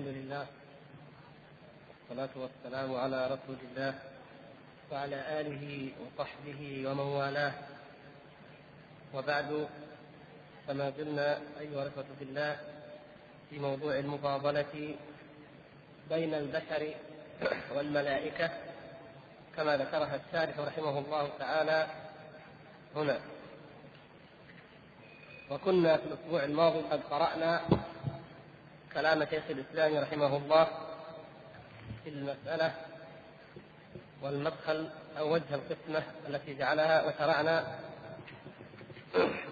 الحمد لله والصلاة والسلام على رسول الله وعلى آله وصحبه ومن والاه وبعد فما زلنا أيها الأخوة في الله في موضوع المفاضلة بين البشر والملائكة كما ذكرها الشارح رحمه الله تعالى هنا. وكنا في الأسبوع الماضي قد قرأنا كلام شيخ الإسلام رحمه الله في المسألة والمدخل أو وجه القسمة التي جعلها وشرعنا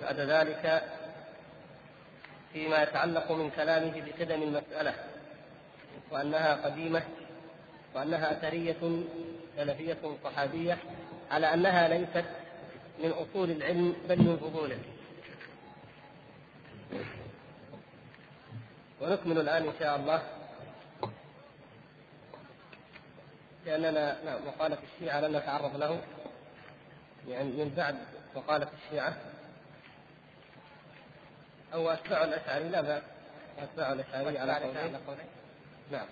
بعد ذلك فيما يتعلق من كلامه بقدم المسألة وأنها قديمة وأنها أثرية سلفية صحابية على أنها ليست من أصول العلم بل من فضوله. ونكمل الآن إن شاء الله. لأننا نعم وقالة الشيعة لن نتعرض له. يعني من بعد وقالة الشيعة. أو أتباع الأشعري لا بأس. أتباع الأشعري على قولين نعم.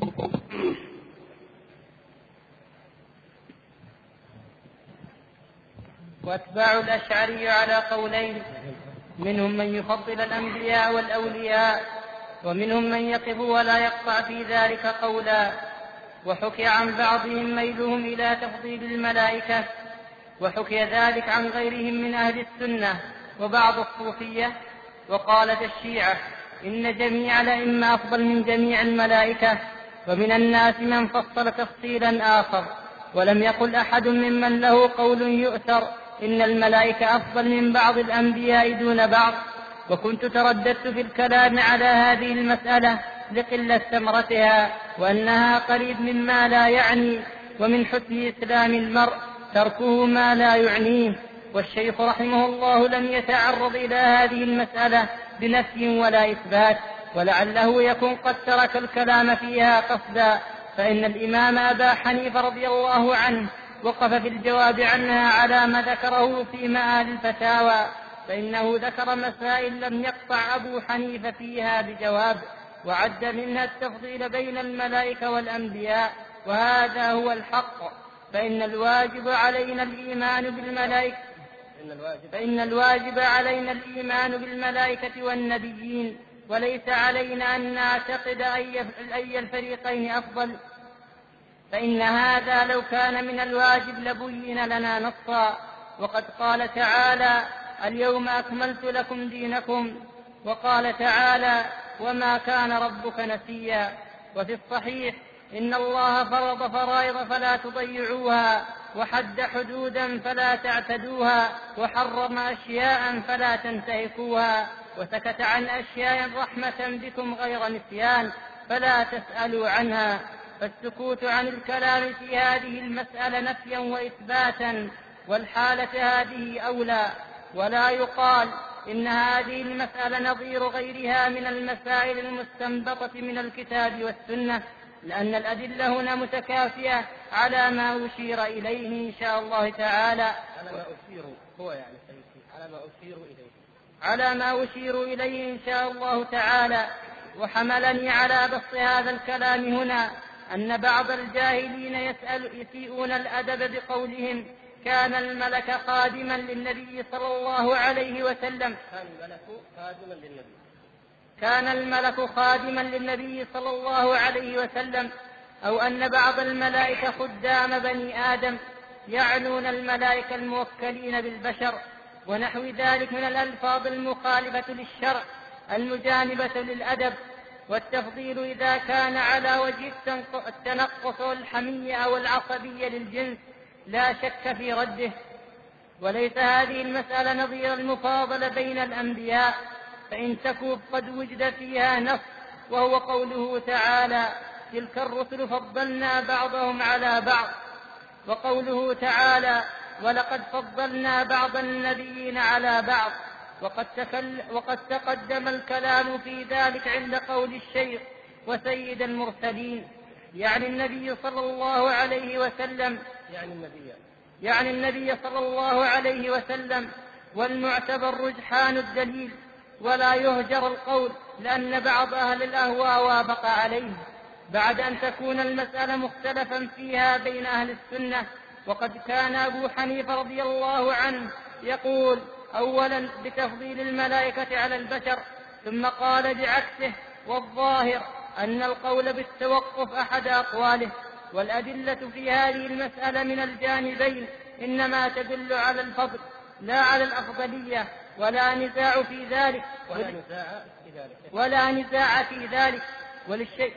وأتباع الأشعري على قولين. منهم من يفضل الأنبياء والأولياء. ومنهم من يقف ولا يقطع في ذلك قولا. وحكي عن بعضهم ميلهم إلى تفضيل الملائكة. وحكي ذلك عن غيرهم من أهل السنة وبعض الصوفية. وقالت الشيعة إن جميع الأئمة أفضل من جميع الملائكة. ومن الناس من فصل تفصيلا آخر. ولم يقل أحد ممن له قول يؤثر. إن الملائكة أفضل من بعض الأنبياء دون بعض. وكنت ترددت في الكلام على هذه المسألة لقلة ثمرتها وأنها قريب مما لا يعني ومن حسن إسلام المرء تركه ما لا يعنيه. والشيخ رحمه الله لم يتعرض إلى هذه المسألة بنفي ولا إثبات ولعله يكون قد ترك الكلام فيها قصدا. فإن الإمام أبا حنيفة رضي الله عنه وقف في الجواب عنها على ما ذكره في مآل الفتاوى. فإنه ذكر مسائل لم يقطع أبو حنيفة فيها بجواب وعد منها التفضيل بين الملائكة والأنبياء وهذا هو الحق. فإن الواجب علينا الإيمان بالملائكة فإن الواجب علينا الإيمان بالملائكة والنبيين وليس علينا أن نعتقد أي الفريقين أفضل. فإن هذا لو كان من الواجب لبين لنا نصا. وقد قال تعالى اليوم أكملت لكم دينكم وقال تعالى وما كان ربك نسيا وفي الصحيح إن الله فرض فرائض فلا تضيعوها وحد حدودا فلا تعتدوها وحرم أشياء فلا تنتهكوها وسكت عن أشياء رحمة بكم غير نسيان فلا تسألوا عنها فالسكوت عن الكلام في هذه المسألة نفيا وإثباتا والحالة هذه أولى ولا يقال إن هذه المسألة نظير غيرها من المسائل المستنبطة من الكتاب والسنة لأن الأدلة هنا متكافية على ما أشير إليه إن شاء الله تعالى. على ما أشير هو يعني على ما أشير إليه. على ما أشير إليه إن شاء الله تعالى. وحملني على بسط هذا الكلام هنا أن بعض الجاهلين يسأل يسيئون الأدب بقولهم كان الملك خادما للنبي صلى الله عليه وسلم. كان الملك خادما للنبي. كان الملك خادما للنبي صلى الله عليه وسلم. أو أن بعض الملائكة خدام بني آدم. يعنون الملائكة الموكلين بالبشر. ونحو ذلك من الألفاظ المخالفة للشرع. المجانبة للأدب. والتفضيل إذا كان على وجه التنقص والحمية أو العصبية للجنس. لا شك في رده. وليس هذه المسألة نظير المفاضلة بين الأنبياء فإن تكوب قد وجد فيها نص وهو قوله تعالى تلك الرسل فضلنا بعضهم على بعض. وقوله تعالى ولقد فضلنا بعض النبيين على بعض. وقد, تكل وقد تقدم الكلام في ذلك عند قول الشيخ وسيد المرسلين. يعني النبي صلى الله عليه وسلم يعني النبي يعني النبي صلى الله عليه وسلم والمعتبر رجحان الدليل ولا يهجر القول لأن بعض أهل الأهواء وافق عليه. بعد أن تكون المسألة مختلفا فيها بين أهل السنة وقد كان أبو حنيفة رضي الله عنه يقول أولا بتفضيل الملائكة على البشر ثم قال بعكسه والظاهر. أن القول بالتوقف أحد أقواله والأدلة في هذه المسألة من الجانبين إنما تدل على الفضل لا على الأفضلية ولا نزاع في ذلك ولا نزاع في ذلك. ولا نزاع في ذلك وللشيء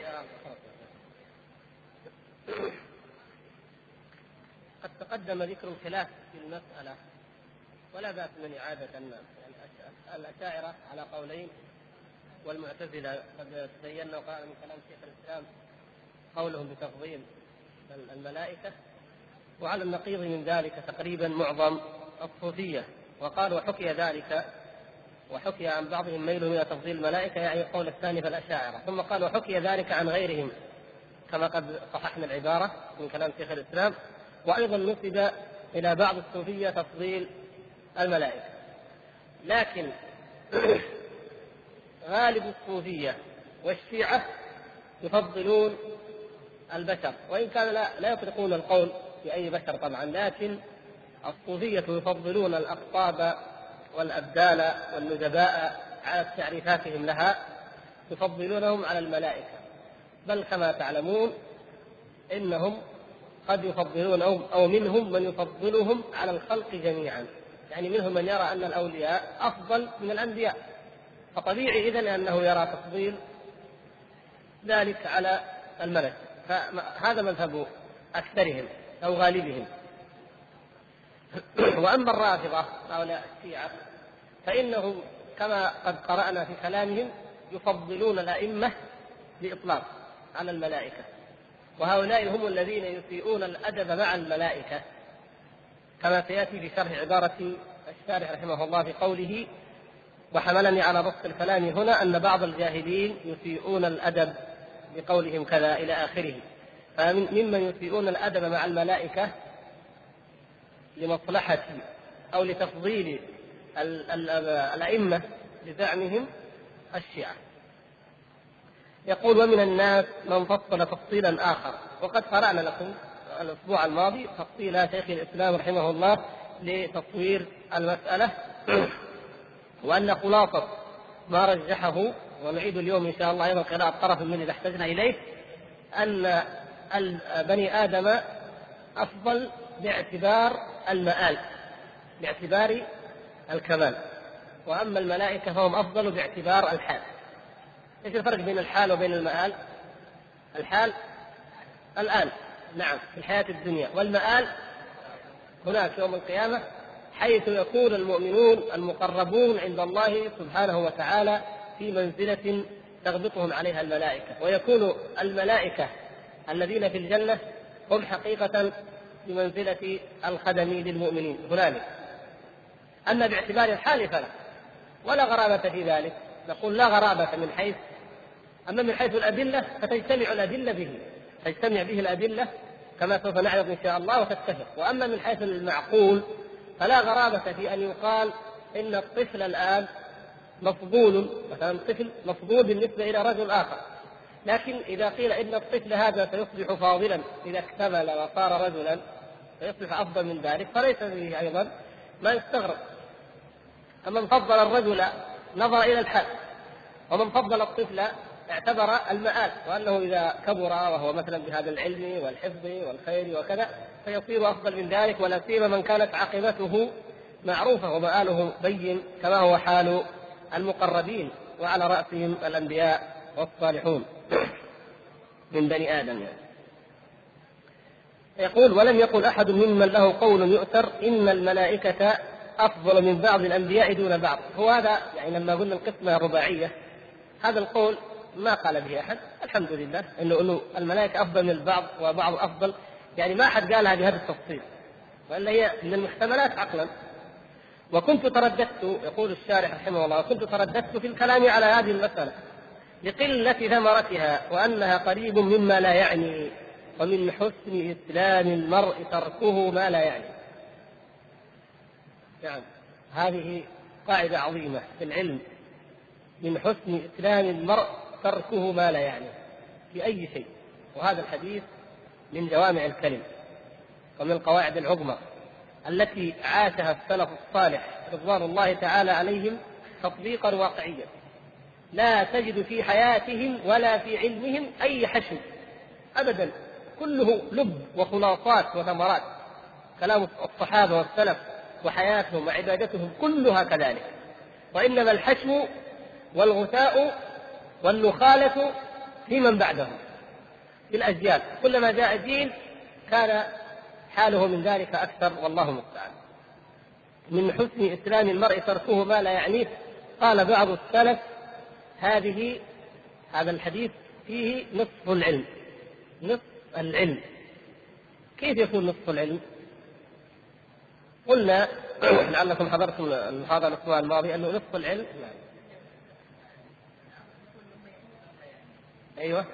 قد تقدم ذكر الخلاف في المسألة ولا بأس من إعادة الأشاعرة على قولين. والمعتزلة قد تبين وقال من كلام شيخ الإسلام قولهم بتفضيل الملائكة وعلى النقيض من ذلك تقريبا معظم الصوفية. وقال وحكي ذلك وحكي عن بعضهم ميله إلى تفضيل الملائكة يعني القول الثاني فالأشاعرة ثم قال وحكي ذلك عن غيرهم كما قد صححنا العبارة من كلام شيخ الإسلام. وأيضا نسب إلى بعض الصوفية تفضيل الملائكة. لكن غالب الصوفية والشيعة يفضلون البشر وإن كان لا, لا يطلقون القول في أي بشر طبعا لكن الصوفية يفضلون الأقطاب والأبدال والندباء على تعريفاتهم لها يفضلونهم على الملائكة. بل كما تعلمون إنهم قد يفضلون أو, أو منهم من يفضلهم على الخلق جميعا. يعني منهم من يرى أن الأولياء أفضل من الأنبياء. فطبيعي إذن أنه يرى تفضيل ذلك على الملك. فهذا مذهب أكثرهم أو غالبهم. وأما الرافضة هؤلاء الشيعة فإنهم كما قد قرأنا في كلامهم يفضلون الأئمة بإطلاق على الملائكة. وهؤلاء هم الذين يسيئون الأدب مع الملائكة كما سيأتي في شرح عبارة الشارح رحمه الله في قوله وحملني على بسط الكلام هنا أن بعض الجاهلين يسيئون الأدب بقولهم كذا إلى آخره. فممن يسيئون الأدب مع الملائكة لمصلحة أو لتفضيل الأئمة بزعمهم الشيعة. يقول ومن الناس من فصل تفصيلا آخر. وقد قرأنا لكم الأسبوع الماضي تفصيل شيخ الإسلام رحمه الله لتصوير المسألة. وأن خلاصة ما رجحه ونعيد اليوم إن شاء الله أيضا قراءة طرف من إذا احتجنا إليه أن بني آدم أفضل باعتبار المآل باعتبار الكمال. وأما الملائكة فهم أفضل باعتبار الحال. إيش الفرق بين الحال وبين المآل؟ الحال الآن نعم في الحياة الدنيا. والمآل هناك يوم القيامة حيث يكون المؤمنون المقربون عند الله سبحانه وتعالى في منزلة تغبطهم عليها الملائكة. ويكون الملائكة الذين في الجنة هم حقيقة بمنزلة الخدم للمؤمنين. هنالك. أما باعتبار الحال فلا. ولا غرابة في ذلك. نقول لا غرابة من حيث أما من حيث الأدلة فتجتمع الأدلة به. تجتمع به الأدلة كما سوف نعرض إن شاء الله وتتفق. وأما من حيث المعقول فلا غرابة في أن يقال إن الطفل الآن مفضول مثلا طفل مفضول بالنسبة إلى رجل آخر. لكن إذا قيل إن الطفل هذا سيصبح فاضلا إذا اكتمل وصار رجلا فيصبح أفضل من ذلك. فليس به أيضا ما يستغرب. فمن فضل الرجل نظر إلى الحال ومن فضل الطفل اعتبر المآل وأنه إذا كبر وهو مثلا بهذا العلم والحفظ والخير وكذا فيصير أفضل من ذلك ولا سيما من كانت عاقبته معروفة ومآله بين كما هو حال المقربين وعلى رأسهم الأنبياء والصالحون من بني آدم. يعني. يقول ولم يقل أحد ممن له قول يؤثر إن الملائكة أفضل من بعض الأنبياء دون بعض. هو هذا يعني لما قلنا القسمة الرباعية هذا القول ما قال به أحد. الحمد لله إنه إنه الملائكة أفضل من البعض وبعض أفضل. يعني ما أحد قالها بهذا التفصيل وإلا هي من المحتملات عقلا. وكنت ترددت يقول الشارح رحمه الله كنت ترددت في الكلام على هذه المسألة لقلة ثمرتها وأنها قريب مما لا يعني ومن حسن إسلام المرء تركه ما لا يعني. يعني هذه قاعدة عظيمة في العلم من حسن إسلام المرء تركه ما لا يعني في أي شيء. وهذا الحديث من جوامع الكلم ومن القواعد العظمى التي عاشها السلف الصالح رضوان الله تعالى عليهم تطبيقا واقعيا. لا تجد في حياتهم ولا في علمهم أي حشو. ابدا كله لب وخلاصات وثمرات. كلام الصحابة والسلف وحياتهم وعبادتهم كلها كذلك. وإنما الحشو والغثاء والنخالة في من بعدهم. في الأجيال كلما جاء جيل كان حاله من ذلك أكثر والله المستعان من حسن إسلام المرء تركه ما لا يعنيه. قال بعض السلف هذه هذا الحديث فيه نصف العلم. نصف العلم. كيف يكون نصف العلم؟ قلنا لعلكم حضرتم المحاضرة الأسبوع الماضي أنه نصف العلم. أيوه.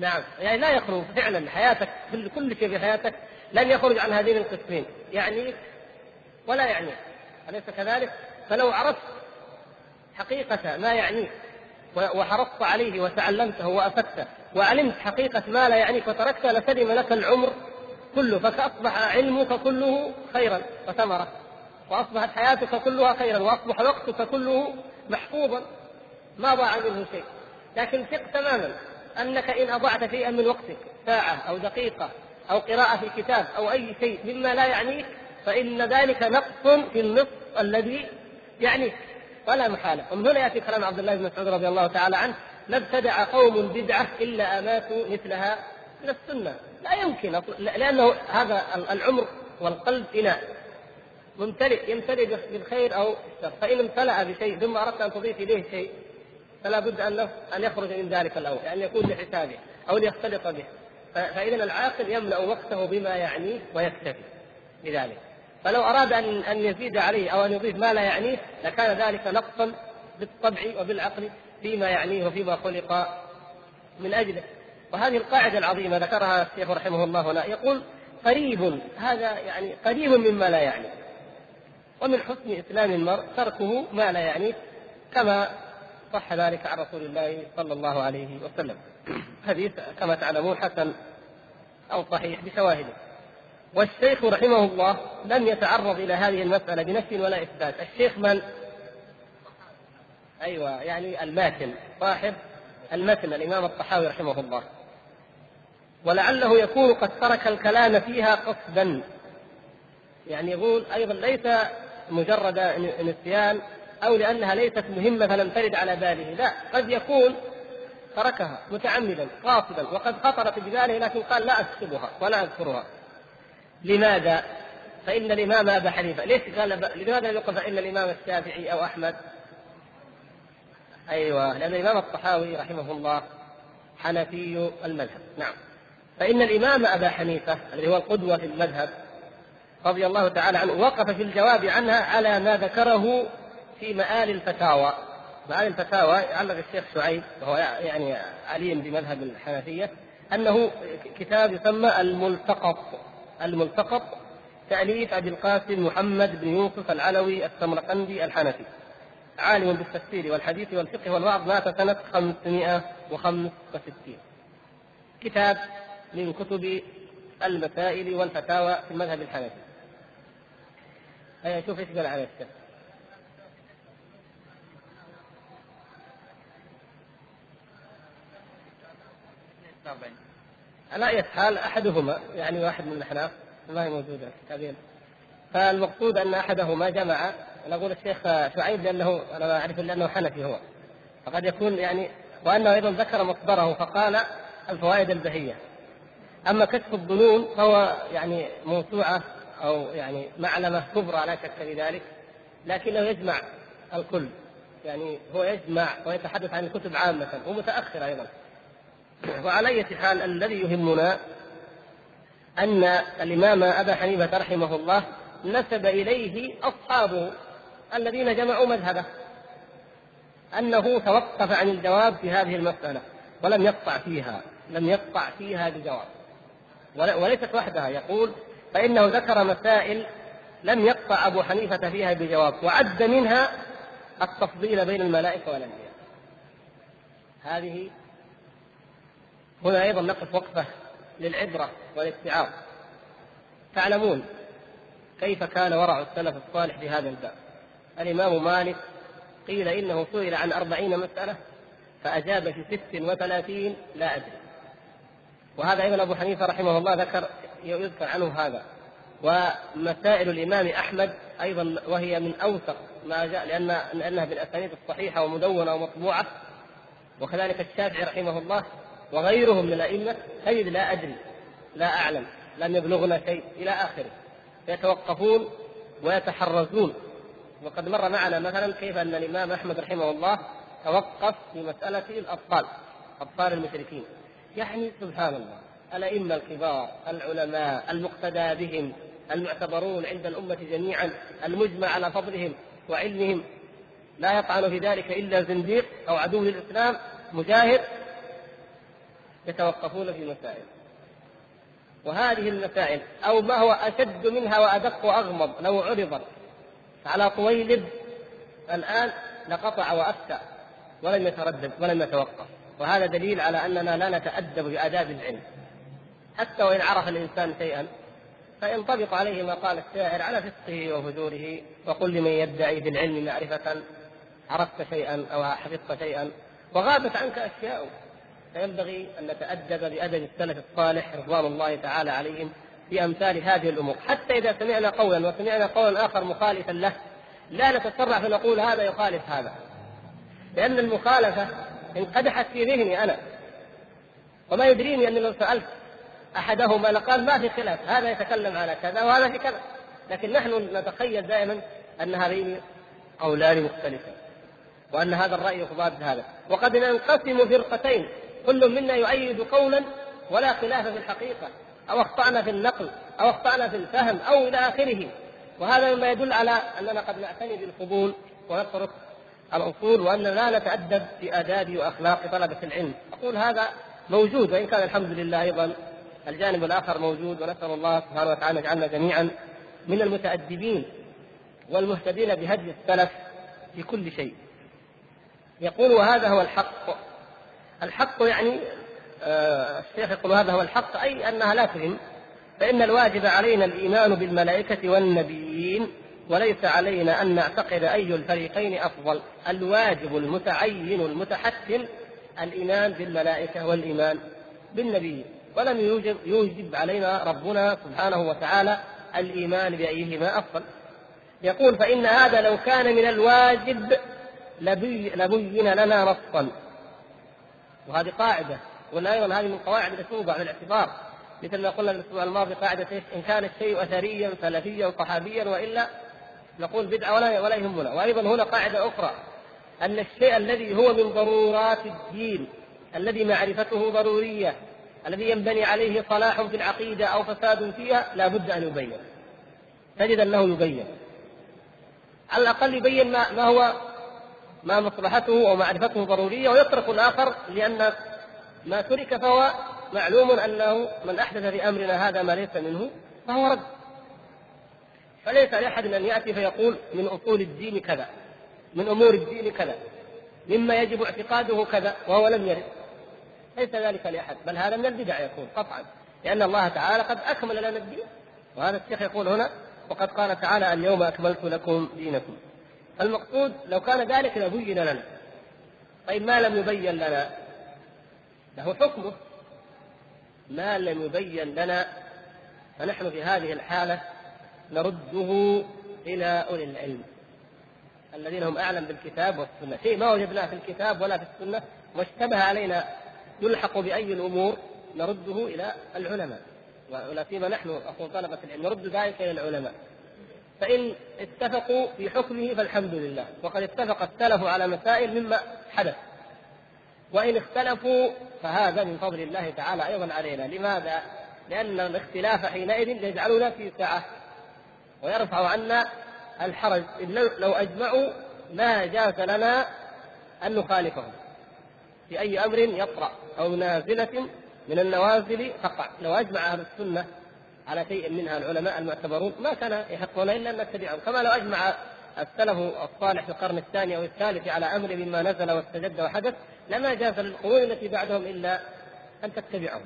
نعم. يعني لا يخرج فعلا حياتك كل شيء في حياتك لن يخرج عن هذين القسمين. يعني ولا يعنيك. أليس كذلك؟ فلو عرفت حقيقة ما يعنيك وحرصت عليه وتعلمته وأفدته وعلمت حقيقة ما لا يعنيك وتركته لسلم لك العمر كله فأصبح علمك كله خيرا وثمرة. وأصبحت حياتك كلها خيرا وأصبح وقتك كله محفوظا. ما ضاع منه شيء. لكن ثق تماما. أنك إن أضعت شيئا من وقتك ساعة أو دقيقة أو قراءة في كتاب أو أي شيء مما لا يعنيك فإن ذلك نقص في النصف الذي يعنيك. ولا محالة. ومن هنا يأتي كلام عبد الله بن مسعود رضي الله تعالى عنه ما ابتدع قوم بدعة إلا أماتوا مثلها من السنة. لا يمكن لأنه هذا العمر والقلب إناء. ممتلئ يمتلئ بالخير أو الشر فإن امتلأ بشيء ثم أردت أن تضيف إليه شيء فلا بد أن أن يخرج من ذلك الأول يعني يكون لحسابه أو ليختلط به. فاذا العاقل يملأ وقته بما يعنيه ويكتفي بذلك. فلو أراد ان أن يزيد عليه أو أن يضيف ما لا يعنيه لكان ذلك نقصا بالطبع وبالعقل فيما يعنيه وفيما خلق من أجله. وهذه القاعدة العظيمة ذكرها الشيخ رحمه الله هنا يقول قريب هذا يعني قريب مما لا يعني. ومن حسن إسلام المرء تركه ما لا يعنيه كما صح ذلك عن رسول الله صلى الله عليه وسلم. حديث كما تعلمون حسن أو صحيح بشواهده والشيخ رحمه الله لم يتعرض إلى هذه المسألة بنفي ولا إثبات. الشيخ من؟ أيوة يعني الماتن صاحب المتن الإمام الطحاوي رحمه الله. ولعله يكون قد ترك الكلام فيها قصدا. يعني يقول أيضا ليس مجرد نسيان أو لأنها ليست مهمة فلم ترد على باله. لا قد يكون تركها متعمدا قاصدا وقد خطرت بباله لكن قال لا أكتبها ولا أذكرها. لماذا؟ فإن الإمام أبا حنيفة ليش قال لماذا يقول فإن الإمام الشافعي أو أحمد؟ أيوه لأن الإمام الطحاوي رحمه الله حنفي المذهب. نعم. فإن الإمام أبا حنيفة الذي هو القدوة في المذهب رضي الله تعالى عنه وقف في الجواب عنها على ما ذكره في مآل الفتاوى. مآل الفتاوى علق الشيخ شعيب وهو يعني عليم بمذهب الحنفية أنه كتاب يسمى الملتقط. الملتقط تأليف أبي القاسم محمد بن يوسف العلوي السمرقندي الحنفي. عالم بالتفسير والحديث والفقه والوعظ مات سنة 565 كتاب من كتب المسائل والفتاوى في المذهب الحنفي. هيا شوف إيش قال عليه الشيخ. على أي حال أحدهما يعني واحد من الأحناف ما هي موجودة كتابين فالمقصود أن أحدهما جمع أنا أقول الشيخ شعيب لأنه أنا أعرف لأنه حنفي هو. فقد يكون يعني وأنه أيضا ذكر مصدره فقال الفوائد البهية. أما كشف الظنون فهو يعني موسوعة أو يعني معلمة كبرى لا شك في ذلك لكنه يجمع الكل. يعني هو يجمع ويتحدث عن الكتب عامة ومتأخر أيضا. وعلى أي حال الذي يهمنا أن الإمام أبا حنيفة رحمه الله نسب إليه أصحابه الذين جمعوا مذهبه أنه توقف عن الجواب في هذه المسألة ولم يقطع فيها لم يقطع فيها بجواب. وليست وحدها يقول فإنه ذكر مسائل لم يقطع أبو حنيفة فيها بجواب وعد منها التفضيل بين الملائكة والأنبياء. هذه هنا أيضا نقف وقفة للعبرة والاتعاظ تعلمون كيف كان ورع السلف الصالح في هذا الباب. الإمام مالك قيل إنه سئل عن أربعين مسألة فأجاب في ست وثلاثين لا أدري. وهذا أيضا أبو حنيفة رحمه الله ذكر يذكر عنه هذا. ومسائل الإمام أحمد أيضا وهي من أوثق ما جاء لأن لأنها بالأسانيد الصحيحة ومدونة ومطبوعة. وكذلك الشافعي رحمه الله وغيرهم من الأئمة تجد لا أدري لا أعلم لم يبلغنا شيء إلى آخره. يتوقفون ويتحرزون. وقد مر معنا مثلا كيف أن الإمام أحمد رحمه الله توقف في مسألة الأطفال أطفال المشركين. يعني سبحان الله الأئمة الكبار العلماء المقتدى بهم المعتبرون عند الأمة جميعا المجمع على فضلهم وعلمهم لا يطعن في ذلك إلا زنديق أو عدو للإسلام مجاهد يتوقفون في مسائل. وهذه المسائل أو ما هو أشد منها وأدق وأغمض لو عرضت على طويلب الآن لقطع وأفتى ولم يتردد ولم يتوقف. وهذا دليل على أننا لا نتأدب بآداب العلم. حتى وإن عرف الإنسان شيئا فينطبق عليه ما قال الشاعر على فسقه وفجوره وقل لمن يدعي بالعلم معرفة عرفت شيئا أو حفظت شيئا وغابت عنك أشياء. فينبغي أن نتأدب بأدب السلف الصالح رضوان الله تعالى عليهم في أمثال هذه الأمور. حتى إذا سمعنا قولا وسمعنا قولا آخر مخالفا له لا نتسرع فنقول هذا يخالف هذا. لأن المخالفة انقدحت في ذهني أنا وما يدريني أني لو سألت أحدهما لقال ما في خلاف هذا يتكلم على كذا وهذا في كذا. لكن نحن نتخيل دائما أن هذين قولان مختلفان وأن هذا الرأي يضاد هذا. وقد ننقسم فرقتين. كل منا يؤيد قولا ولا خلاف في الحقيقة أو أخطأنا في النقل أو أخطأنا في الفهم أو إلى آخره. وهذا مما يدل على أننا قد نعتني بالفضول ونترك الأصول وأننا لا نتأدب في آداب وأخلاق طلبة العلم. أقول هذا موجود وإن كان الحمد لله أيضا الجانب الآخر موجود ونسأل الله سبحانه وتعالى أن يجعلنا جميعا من المتأدبين والمهتدين بهدي السلف في كل شيء. يقول وهذا هو الحق. الحق يعني آه الشيخ يقول هذا هو الحق أي أنها لا تهم. فإن الواجب علينا الإيمان بالملائكة والنبيين وليس علينا أن نعتقد أي الفريقين أفضل. الواجب المتعين المتحتم الإيمان بالملائكة والإيمان بالنبي ولم يوجب, يوجب علينا ربنا سبحانه وتعالى الإيمان بأيهما أفضل. يقول فإن هذا لو كان من الواجب لبي لبين لنا نصا. وهذه قاعدة قلنا أيضا هذه من قواعد الأسلوب على الاعتبار. مثل ما قلنا الأسبوع الماضي قاعدة؟ إن كان الشيء أثريا سلفيا صحابيا وإلا نقول بدعة ولا ولا يهمنا. وأيضا هنا قاعدة أخرى أن الشيء الذي هو من ضرورات الدين الذي معرفته ضرورية الذي ينبني عليه صلاح في العقيدة أو فساد فيها لا بد أن يبين. تجد أنه يبين. على الأقل يبين ما, ما هو ما مصلحته ومعرفته ضرورية ويترك الآخر لأن ما ترك فهو معلوم أنه من أحدث في أمرنا هذا ما ليس منه فهو رد. فليس لأحد أن يأتي فيقول من أصول الدين كذا من أمور الدين كذا مما يجب اعتقاده كذا وهو لم يرد. ليس ذلك لأحد بل هذا من البدع يكون قطعا لأن الله تعالى قد أكمل لنا الدين وهذا الشيخ يقول هنا وقد قال تعالى اليوم أكملت لكم دينكم. المقصود لو كان ذلك لبين لنا. طيب ما لم يبين لنا؟ له حكمه. ما لم يبين لنا فنحن في هذه الحالة نرده إلى أولي العلم. الذين هم أعلم بالكتاب والسنة. شيء ما وجدناه في الكتاب ولا في السنة واشتبه علينا يلحق بأي الأمور نرده إلى العلماء. ولا سيما نحن أقول طلبة العلم نرد ذلك إلى العلماء. فإن اتفقوا في حكمه فالحمد لله. وقد اتفق السلف على مسائل مما حدث. وإن اختلفوا فهذا من فضل الله تعالى أيضا علينا. لماذا؟ لأن الاختلاف حينئذ يجعلنا في سعة ويرفع عنا الحرج. لو أجمعوا ما جاز لنا أن نخالفهم. في أي أمر يطرأ. أو نازلة من النوازل تقع لو أجمع أهل السنة على شيء منها العلماء المعتبرون ما كان يحقون إلا أن نتبعهم. كما لو أجمع السلف الصالح في القرن الثاني أو الثالث على أمر مما نزل واستجد وحدث لما جاز للقرون التي بعدهم إلا أن تتبعه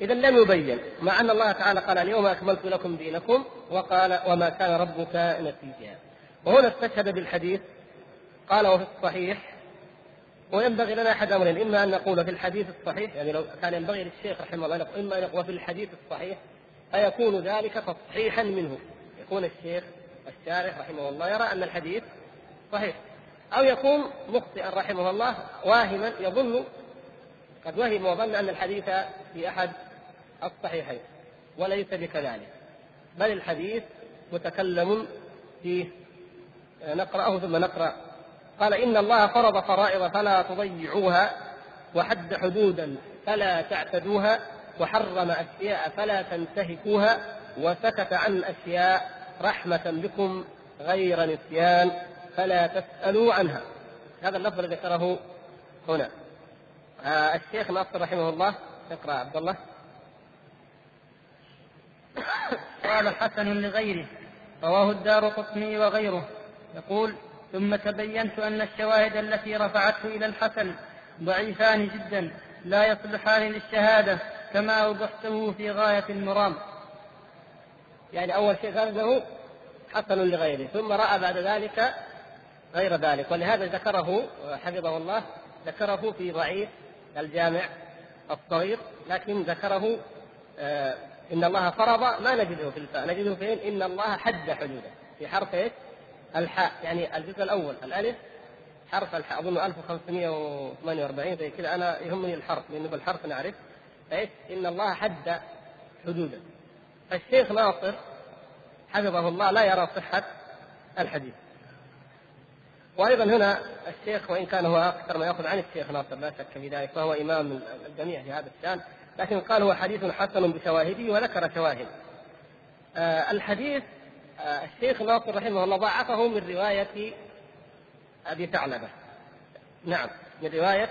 إذا لم يبين مع أن الله تعالى قال اليوم أكملت لكم دينكم وقال وما كان ربك نسيا وهنا استشهد بالحديث قال وفي الصحيح وينبغي لنا أحد امرين إما أن نقول في الحديث الصحيح يعني لو كان ينبغي للشيخ رحمه الله إما أن يقول في الحديث الصحيح فيكون ذلك تصحيحا منه. يكون الشيخ الشارح رحمه الله يرى أن الحديث صحيح. أو يكون مخطئا رحمه الله واهما يظن قد وهم وظن أن الحديث في أحد الصحيحين وليس بكذلك. بل الحديث متكلم فيه. نقرأه ثم نقرأ قال إن الله فرض فرائض فلا تضيعوها وحد حدودا فلا تعتدوها وحرم أشياء فلا تنتهكوها وسكت عن أشياء رحمة بكم غير نسيان فلا تسألوا عنها. هذا اللفظ الذي ذكره هنا. آه الشيخ ناصر رحمه الله اقرأ عبد الله. قال حسن لغيره رواه الدار قطني وغيره. يقول ثم تبينت أن الشواهد التي رفعته إلى الحسن ضعيفان جدا لا يصلحان للشهادة كما أوضحته في غاية المرام. يعني أول شيء له حسن لغيره ثم رأى بعد ذلك غير ذلك. ولهذا ذكره حفظه الله ذكره في ضعيف الجامع الصغير لكن ذكره آه إن الله فرض ما نجده في الفاء. نجده فين إن الله حد حدوده في حرف إيش؟ الحاء يعني الجزء الأول الألف حرف الحاء أظن 1548 زي كذا. أنا يهمني الحرف لأنه بالحرف نعرف. فإيش؟ إن الله حد حدودا. فالشيخ ناصر حفظه الله لا يرى صحة الحديث. وأيضا هنا الشيخ وإن كان هو أكثر ما يأخذ عن الشيخ ناصر لا شك في ذلك فهو إمام الجميع في هذا الشأن. لكن قال هو حديث حسن بشواهده وذكر شواهد. آه الحديث الشيخ ناصر رحمه الله ضعفه من رواية أبي ثعلبة. نعم من رواية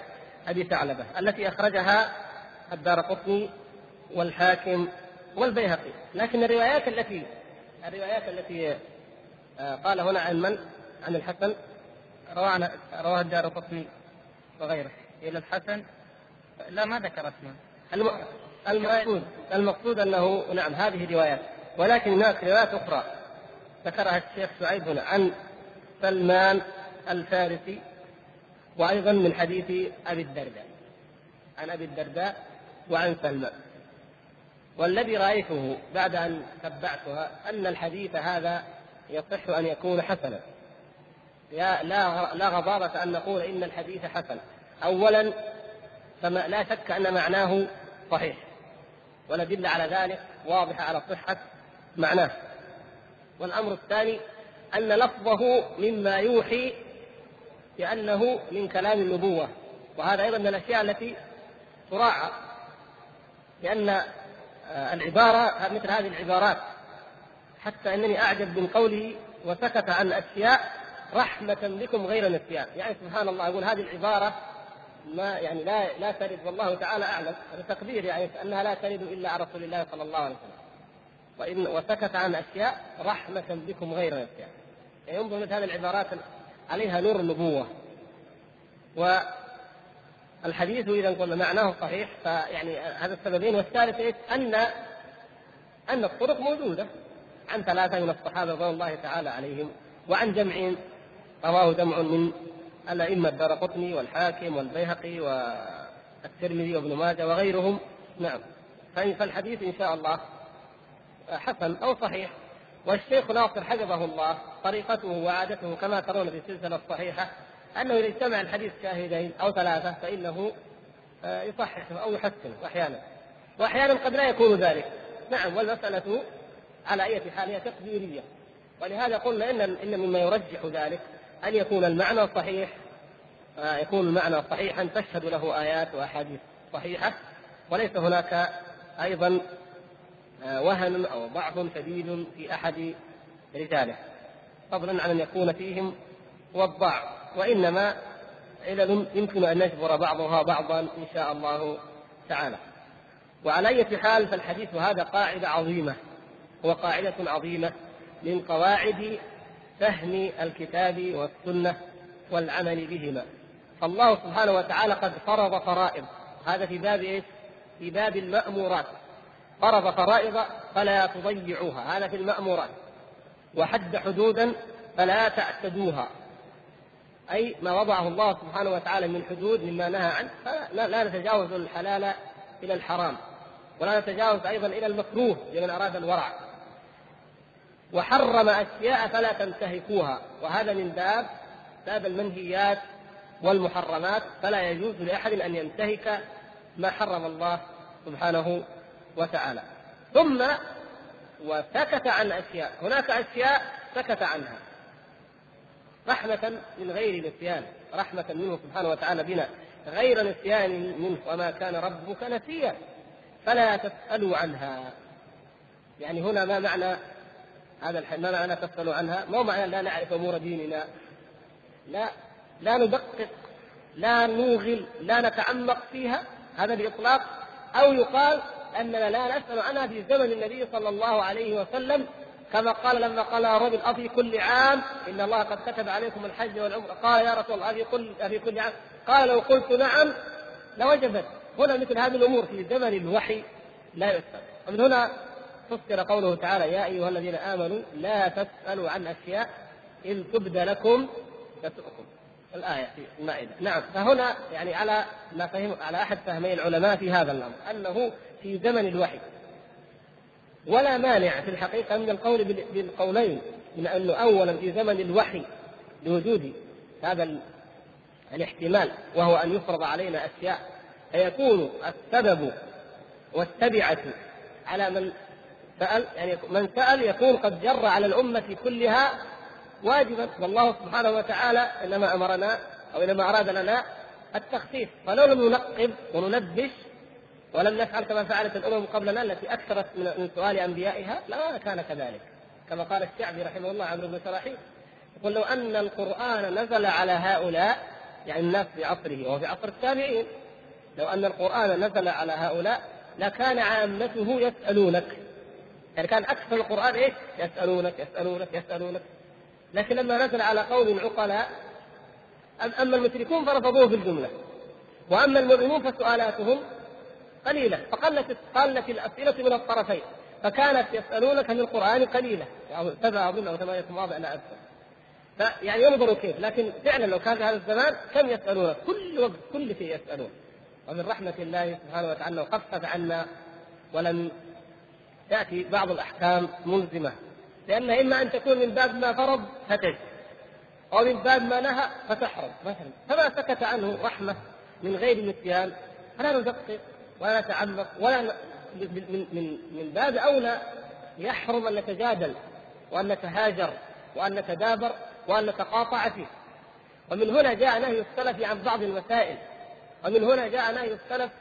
أبي ثعلبة التي أخرجها الدار قطني والحاكم والبيهقي. لكن الروايات التي الروايات التي آه، قال هنا عن من؟ عن الحسن. رواها رواه الدار قطني وغيره. إلى الحسن؟ لا ما ذكر اسمه. المقصود المقصود أنه نعم هذه روايات ولكن هناك روايات أخرى. ذكرها الشيخ شعيب هنا عن سلمان الفارسي وأيضا من حديث أبي الدرداء عن أبي الدرداء وعن سلمان. والذي رأيته بعد أن تبعتها أن الحديث هذا يصح أن يكون حسنا. لا لا لا غضاضة أن نقول إن الحديث حسن. اولا فما لا شك أن معناه صحيح والادله على ذلك واضحه على صحة معناه. والأمر الثاني أن لفظه مما يوحي بأنه من كلام النبوة وهذا أيضا من الأشياء التي تراعى لأن آه، العبارة مثل هذه العبارات حتى أنني أعجب من قوله وسكت عن أشياء رحمة بكم غير نسيان. يعني سبحان الله يقول هذه العبارة ما يعني لا لا ترد والله تعالى أعلم. هذا تقدير يعني أنها لا ترد إلا على رسول الله صلى الله عليه وسلم. وإن وسكت عن أشياء رحمة بكم غير أشياء. يعني انظر مثل هذه العبارات عليها نور النبوة. والحديث إذا قلنا معناه صحيح فيعني هذا السببين. والثالث إيش؟ أن أن الطرق موجودة عن ثلاثة من الصحابة رضوان الله تعالى عليهم وعن جمع. رواه جمع من الأئمة الدار قطني والحاكم والبيهقي والترمذي وابن ماجه وغيرهم. نعم. فالحديث إن شاء الله حسن أو صحيح. والشيخ ناصر حفظه الله طريقته وعادته كما ترون في السلسلة الصحيحة أنه إذا اجتمع الحديث شاهدين أو ثلاثة فإنه آه، يصححه أو يحسنه أحيانا. وأحيانا قد لا يكون ذلك. نعم والمسألة على أي حال هي تقديرية. ولهذا قلنا إن إن مما يرجح ذلك أن يكون المعنى صحيح آه، يكون المعنى صحيحا تشهد له آيات وأحاديث صحيحة. وليس هناك أيضا وهن أو ضعف شديد في أحد رجاله. فضلا عن أن يكون فيهم والضعف وإنما علل يمكن أن نجبر بعضها بعضا إن شاء الله تعالى. وعلى أي حال فالحديث هذا قاعدة عظيمة هو قاعدة عظيمة من قواعد فهم الكتاب والسنة والعمل بهما. فالله سبحانه وتعالى قد فرض فرائض هذا في باب إيش؟ في باب المأمورات. فرض فرائض فلا تضيعوها. هذا في المأمورات. وحد حدودا فلا تعتدوها. أي ما وضعه الله سبحانه وتعالى من حدود مما نهى عنه فلا لا نتجاوز الحلال إلى الحرام. ولا نتجاوز أيضا إلى المكروه لمن أراد الورع. وحرم أشياء فلا تنتهكوها. وهذا من باب باب المنهيات والمحرمات. فلا يجوز لأحد أن ينتهك ما حرم الله سبحانه وتعالى. ثم وسكت عن أشياء. هناك أشياء سكت عنها. رحمة من غير نسيان. رحمة منه سبحانه وتعالى بنا. غير نسيان منه. وما كان ربك نسيا. فلا تسألوا عنها. يعني هنا ما معنى هذا ما معنى تسألوا عنها؟ ما معنى لا نعرف أمور ديننا. لا لا ندقق لا نوغل لا نتعمق فيها. هذا بإطلاق. أو يقال أننا لا نسأل عنها في زمن النبي صلى الله عليه وسلم كما قال لما قال الرجل أفي كل عام إن الله قد كتب عليكم الحج والعمرة. قال يا رسول الله أفي كل أفي كل عام. قال لو قلت نعم لوجبت هنا مثل هذه الأمور في زمن الوحي لا يسأل. ومن هنا فسر قوله تعالى يا أيها الذين آمنوا لا تسألوا عن أشياء إن تبد لكم الآية في المائدة. نعم فهنا يعني على ما فهم على أحد فهمي العلماء في هذا الأمر أنه في زمن الوحي. ولا مانع في الحقيقة من القول بالقولين من أنه أولا في زمن الوحي لوجود هذا الاحتمال وهو أن يفرض علينا أشياء. فيكون السبب والتبعة على من سأل يعني من سأل يكون قد جر على الأمة كلها واجبا والله سبحانه وتعالى إنما أمرنا أو إنما أراد لنا التخفيف فلو لم ننقب وننبش ولم نفعل كما فعلت الأمم قبلنا التي أكثرت من سؤال أنبيائها لا كان كذلك. كما قال الشعبي رحمه الله عمرو بن شراحيل يقول لو أن القرآن نزل على هؤلاء يعني الناس في عصره وفي عصر التابعين لو أن القرآن نزل على هؤلاء لكان عامته يسألونك. يعني كان أكثر القرآن إيش؟ يسألونك يسألونك يسألونك. لكن لما نزل على قوم عقلاء أما المشركون فرفضوه بالجمله وأما المؤمنون فسؤالاتهم قليلة. فقلت قلت الأسئلة من الطرفين. فكانت يسألونك من القرآن قليلة. أو سبع أظن أو ثمانية مواضع لا أذكر. فيعني ينظروا كيف. لكن فعلا لو كان في هذا الزمان كم يسألون كل وقت كل شيء يسألون. ومن رحمة الله سبحانه وتعالى خفف عنا ولم تأتي بعض الأحكام ملزمة. لأن إما أن تكون من باب ما فرض فتجد أو من باب ما نهى فتحرم. مثلا فما سكت عنه رحمة من غير نسيان فلا ندقق ولا نتعمق ولا من من من باب أولى يحرم أن نتجادل وأن نتهاجر وأن نتدابر وأن نتقاطع فيه. ومن هنا جاء نهي السلف عن بعض المسائل ومن هنا جاء نهي السلف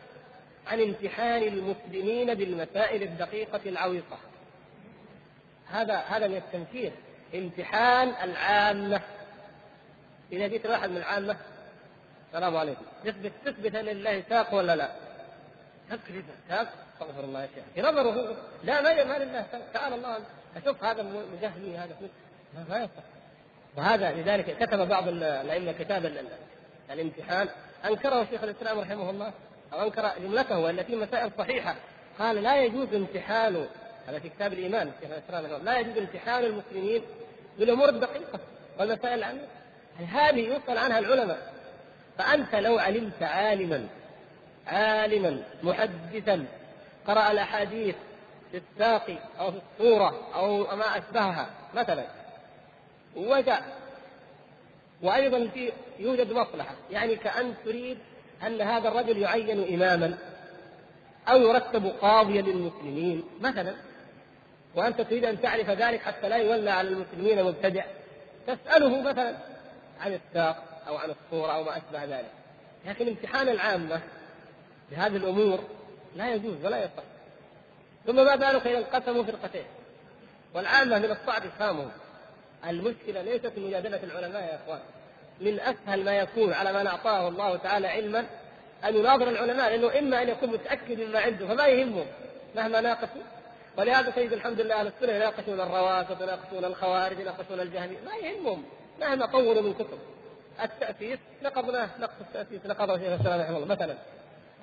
عن امتحان المسلمين بالمسائل الدقيقة العويصة هذا هذا من التنفير امتحان العامة. إذا جيت واحد من العامة السلام عليكم. تثبت تثبت لله ساق ولا لا؟ تكذب استغفر الله يا شيخ. في نظره لا ما ما لله تعالى الله أشوف هذا مجهمي هذا ما يصح وهذا لذلك كتب بعض الأئمة كتاب الامتحان. أنكره شيخ الإسلام رحمه الله أو أنكر جملته والتي مسائل صحيحة. قال لا يجوز امتحان هذا في كتاب الإيمان شيخ الإسلام لا يجوز امتحان المسلمين بالامور الدقيقة والمسائل العامة. هذه يسال عنها العلماء؟ فأنت لو علمت عالما عالما محدثا قرأ الأحاديث في الساق أو في الصورة أو ما أشبهها مثلا وجاء وأيضا في يوجد مصلحة يعني كأن تريد أن هذا الرجل يعين إماما أو يرتب قاضيا للمسلمين مثلا. وأنت تريد أن تعرف ذلك حتى لا يولى على المسلمين مبتدع. تسأله مثلا عن الساق أو عن الصورة أو ما أشبه ذلك. لكن امتحان العامة بهذه الأمور لا يجوز ولا يصح. ثم ما بالك إذا انقسموا فرقتين؟ والعامة من الصعب افهامهم المشكلة ليست مجادلة العلماء يا إخوان. من أسهل ما يكون على من أعطاه الله تعالى علما أن يناظر العلماء لأنه إما أن يكون متأكد مما عنده فما يهمه مهما ناقشوا ولهذا تجد الحمد لله السنة يناقشون الروافض يناقشون الخوارج يناقشون الجهمي ما يهمهم مهما طولوا من كتب. التأسيس نقضناه نقص التأسيس نقضه شيخ الإسلام رحمه الله. مثلا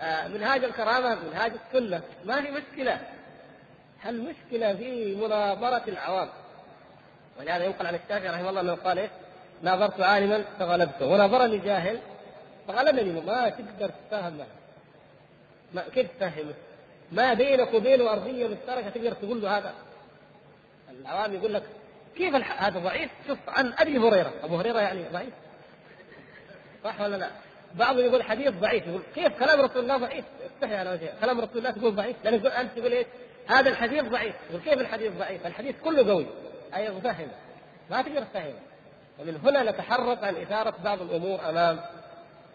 آه، منهاج الكرامة منهاج السنة. ما في مشكلة؟ المشكلة في مناظرة العوام؟ ولهذا ينقل عن الشافعي رحمه الله انه قال إيه؟ ناظرت عالما فغلبته. وناظرني جاهل فغلبني. ما تقدر تتفاهم معه ما كيف تفهمه؟ ما بينك وبينه أرضية مشتركة تقدر تقول له هذا العوام يقول لك كيف. هذا ضعيف شوف عن أبي هريرة أبو هريرة يعني ضعيف صح ولا لا؟ بعضهم يقول حديث ضعيف يقول كيف كلام رسول الله ضعيف؟ استحي على وجهه كلام رسول الله تقول ضعيف لأن أنت تقول إيش؟ هذا الحديث ضعيف يقول كيف الحديث ضعيف؟ الحديث كله قوي أي مفهم ما تقدر تفهمه ومن هنا نتحرك عن إثارة بعض الأمور أمام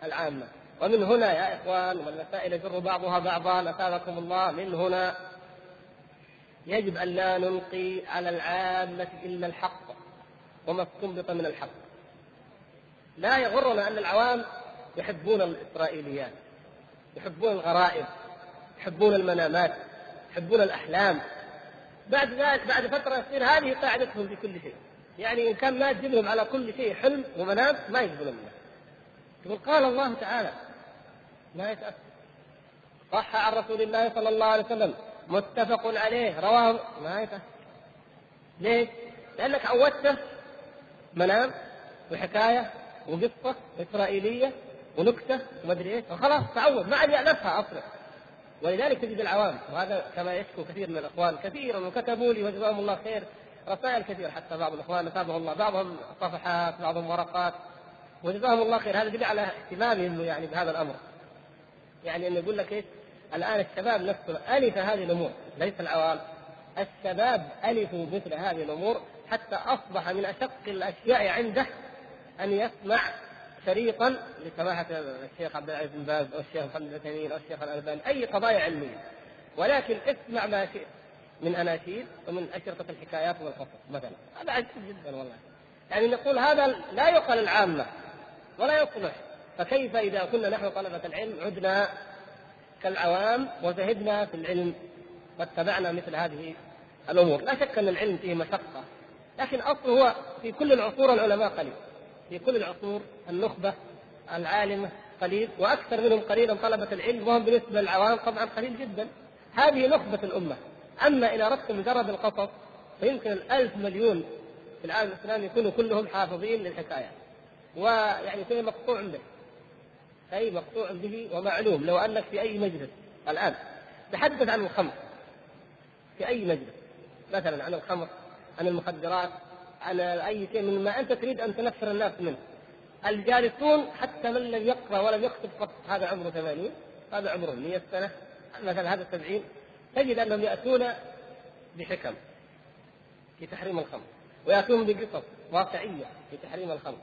العامة ومن هنا يا إخوان والمسائل يجر بعضها بعضا اثابكم الله من هنا يجب أن لا نلقي على العامة إلا الحق وما استنبط من الحق. لا يغرنا أن العوام يحبون الإسرائيليات يحبون الغرائب يحبون المنامات يحبون الأحلام. بعد ذلك بعد فترة يصير هذه قاعدتهم في كل شيء. يعني إن كان ما تجيب على كل شيء حلم ومنام ما يقبلون منه. يقول قال الله تعالى ما يتأثر. صح عن رسول الله صلى الله عليه وسلم. متفق عليه. رواه ما يتأثر. ليه؟ لأنك عودته منام وحكاية وقصة إسرائيلية ونكتة ومدري إيش. وخلاص تعود. ما عاد يألفها أصلا. ولذلك تجد العوام. وهذا كما يشكو كثير من الإخوان. كثيرا وكتبوا لي وجزاهم الله خير. رسائل كثيرة حتى بعض الإخوان نتابعه الله. بعضهم صفحات بعضهم ورقات. وجزاهم الله خير. هذا يدل على اهتمامهم يعني بهذا الأمر. يعني إنه يقول لك إيش؟ الآن الشباب نفسه ألف هذه الأمور. ليس العوام الشباب ألفوا مثل هذه الأمور حتى أصبح من أشق الأشياء عنده أن يسمع شريطا لسماحة الشيخ عبد العزيز بن باز أو الشيخ محمد بن أو الشيخ الألباني أي قضايا علمية. ولكن اسمع ما شئت من أناشيد ومن أشرطة الحكايات والقصص مثلا. هذا عجيب جدا والله. يعني نقول هذا لا يقل العامة ولا يصلح فكيف إذا كنا نحن طلبة العلم عدنا كالعوام وزهدنا في العلم واتبعنا مثل هذه الأمور، لا شك أن العلم فيه مشقة، لكن اصله هو في كل العصور العلماء قليل، في كل العصور النخبة العالمة قليل وأكثر منهم قليلا طلبة العلم وهم بالنسبة للعوام طبعا قليل جدا. هذه نخبة الأمة، أما ان اردت مجرد القصص فيمكن الألف مليون في العالم الإسلامي يكونوا كلهم حافظين للحكايات. ويعني شيء مقطوع به شيء مقطوع به ومعلوم لو أنك في أي مجلس الآن تحدث عن الخمر في أي مجلس مثلا عن الخمر عن المخدرات عن أي شيء مما أنت تريد أن تنفر الناس منه. الجالسون حتى من لم يقرأ ولم يكتب قط هذا عمره 80 هذا عمره 100 سنة مثلا هذا 70 تجد أنهم يأتون بحكم في تحريم الخمر ويأتون بقصص واقعية في تحريم الخمر.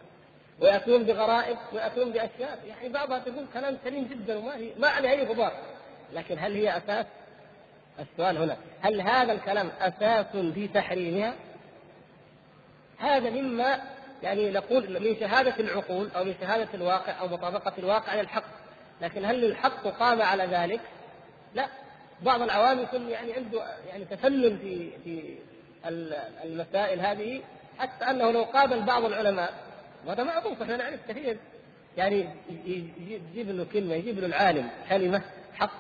وياتون بغرائب وياتون بأشياء يعني بعضها تقول كلام سليم جدا وما هي ما عليه أي غبار لكن هل هي أساس؟ السؤال هنا هل هذا الكلام أساس في تحريمها؟ هذا مما يعني نقول من شهادة العقول أو من شهادة الواقع أو مطابقة الواقع للحق لكن هل الحق قام على ذلك؟ لا بعض العوام يكون يعني عنده يعني تفنن في في المسائل هذه حتى أنه لو قابل بعض العلماء وهذا معروف إحنا نعرف كثير. يعني يجيب له كلمة يجيب له العالم كلمة حق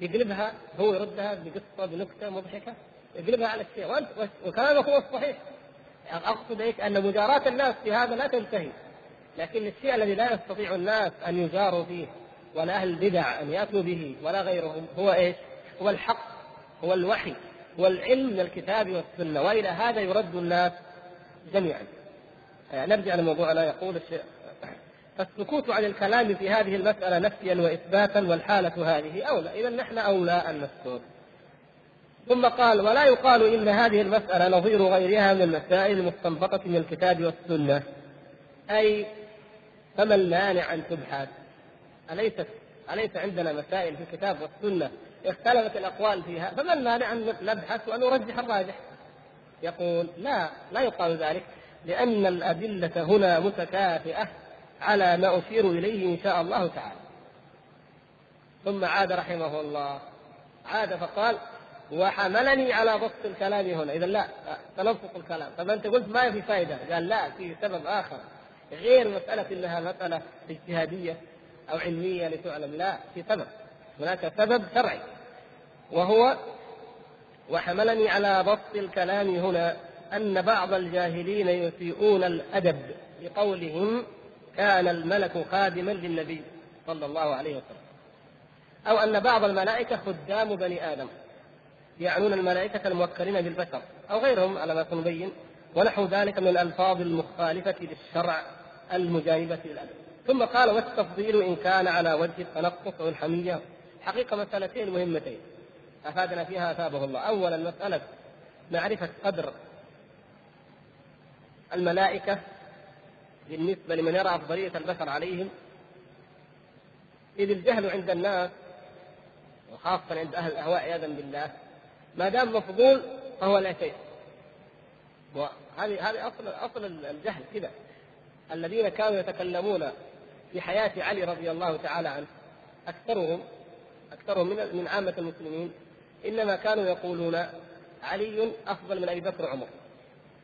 يقلبها هو يردها بقصة بنكتة مضحكة يقلبها على الشيء. وانت وكلامه هو الصحيح. أقصد إيش؟ أن مجاراة الناس في هذا لا تنتهي. لكن الشيء الذي لا يستطيع الناس أن يجاروا فيه ولا أهل البدع أن يأتوا به ولا غيرهم هو إيش؟ هو الحق هو الوحي هو العلم من الكتاب والسنة وإلى هذا يرد الناس جميعا. نرجع لموضوعنا يقول الشيخ. فالسكوت عن الكلام في هذه المسألة نفيا وإثباتا والحالة هذه أولى. إذا نحن أولى أن نسكت. ثم قال ولا يقال إن هذه المسألة نظير غيرها من المسائل المستنبطة من الكتاب والسنة. أي فما المانع أن تبحث؟ أليست أليس عندنا مسائل في الكتاب والسنة؟ اختلفت الأقوال فيها. فما المانع أن نبحث وأن نرجح الراجح؟ يقول لا لا يقال ذلك. لأن الأدلة هنا متكافئة على ما أشير إليه إن شاء الله تعالى. ثم عاد رحمه الله. عاد فقال وحملني على بسط الكلام هنا. إذا لا تلفق الكلام. طب أنت قلت ما في فائدة قال لا في سبب آخر. غير مسألة أنها مسألة اجتهادية أو علمية لتعلم. لا في سبب. هناك سبب شرعي. وهو وحملني على بسط الكلام هنا. أن بعض الجاهلين يسيئون الأدب بقولهم كان الملك خادما للنبي صلى الله عليه وسلم. أو أن بعض الملائكة خدام بني آدم يعنون الملائكة الموكلين بالبشر أو غيرهم على ما سنبين ونحو ذلك من الألفاظ المخالفة للشرع المجانبة للأدب ثم قال والتفضيل إن كان على وجه التنقص والحمية. حقيقة مسألتين مهمتين أفادنا فيها أثابه الله. أولا مسألة معرفة قدر الملائكة بالنسبة لمن يرى أفضلية البشر عليهم إذ الجهل عند الناس وخاصة عند أهل الأهواء عياذا بالله ما دام مفضول فهو لا شيء. وهذه هذه أصل أصل الجهل كذا. الذين كانوا يتكلمون في حياة علي رضي الله تعالى عنه أكثرهم أكثرهم من من عامة المسلمين إنما كانوا يقولون علي أفضل من أبي بكر وعمر.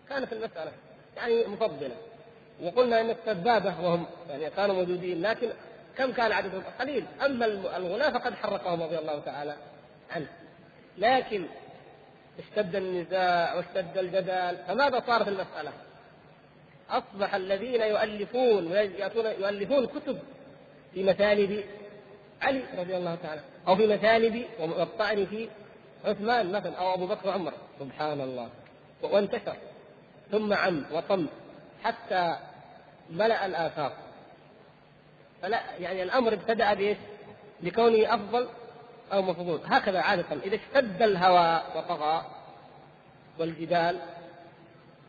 كانت المسألة يعني مفضلة وقلنا إن السبابة وهم يعني كانوا موجودين لكن كم كان عددهم؟ قليل، أما الغلاة فقد حرقهم رضي الله تعالى عنه. لكن اشتد النزاع واشتد الجدال، فماذا صار في المسألة؟ أصبح الذين يؤلفون ويأتون يؤلفون كتب في مثالب علي رضي الله تعالى أو في مثالب والطعن في عثمان مثلا أو أبو بكر وعمر سبحان الله وانتشر ثم عم وطم حتى ملأ الآفاق فلا يعني الأمر ابتدأ بإيش؟ بكونه أفضل أو مفضول. هكذا عادة. إذا اشتد الهوى وطغى والجدال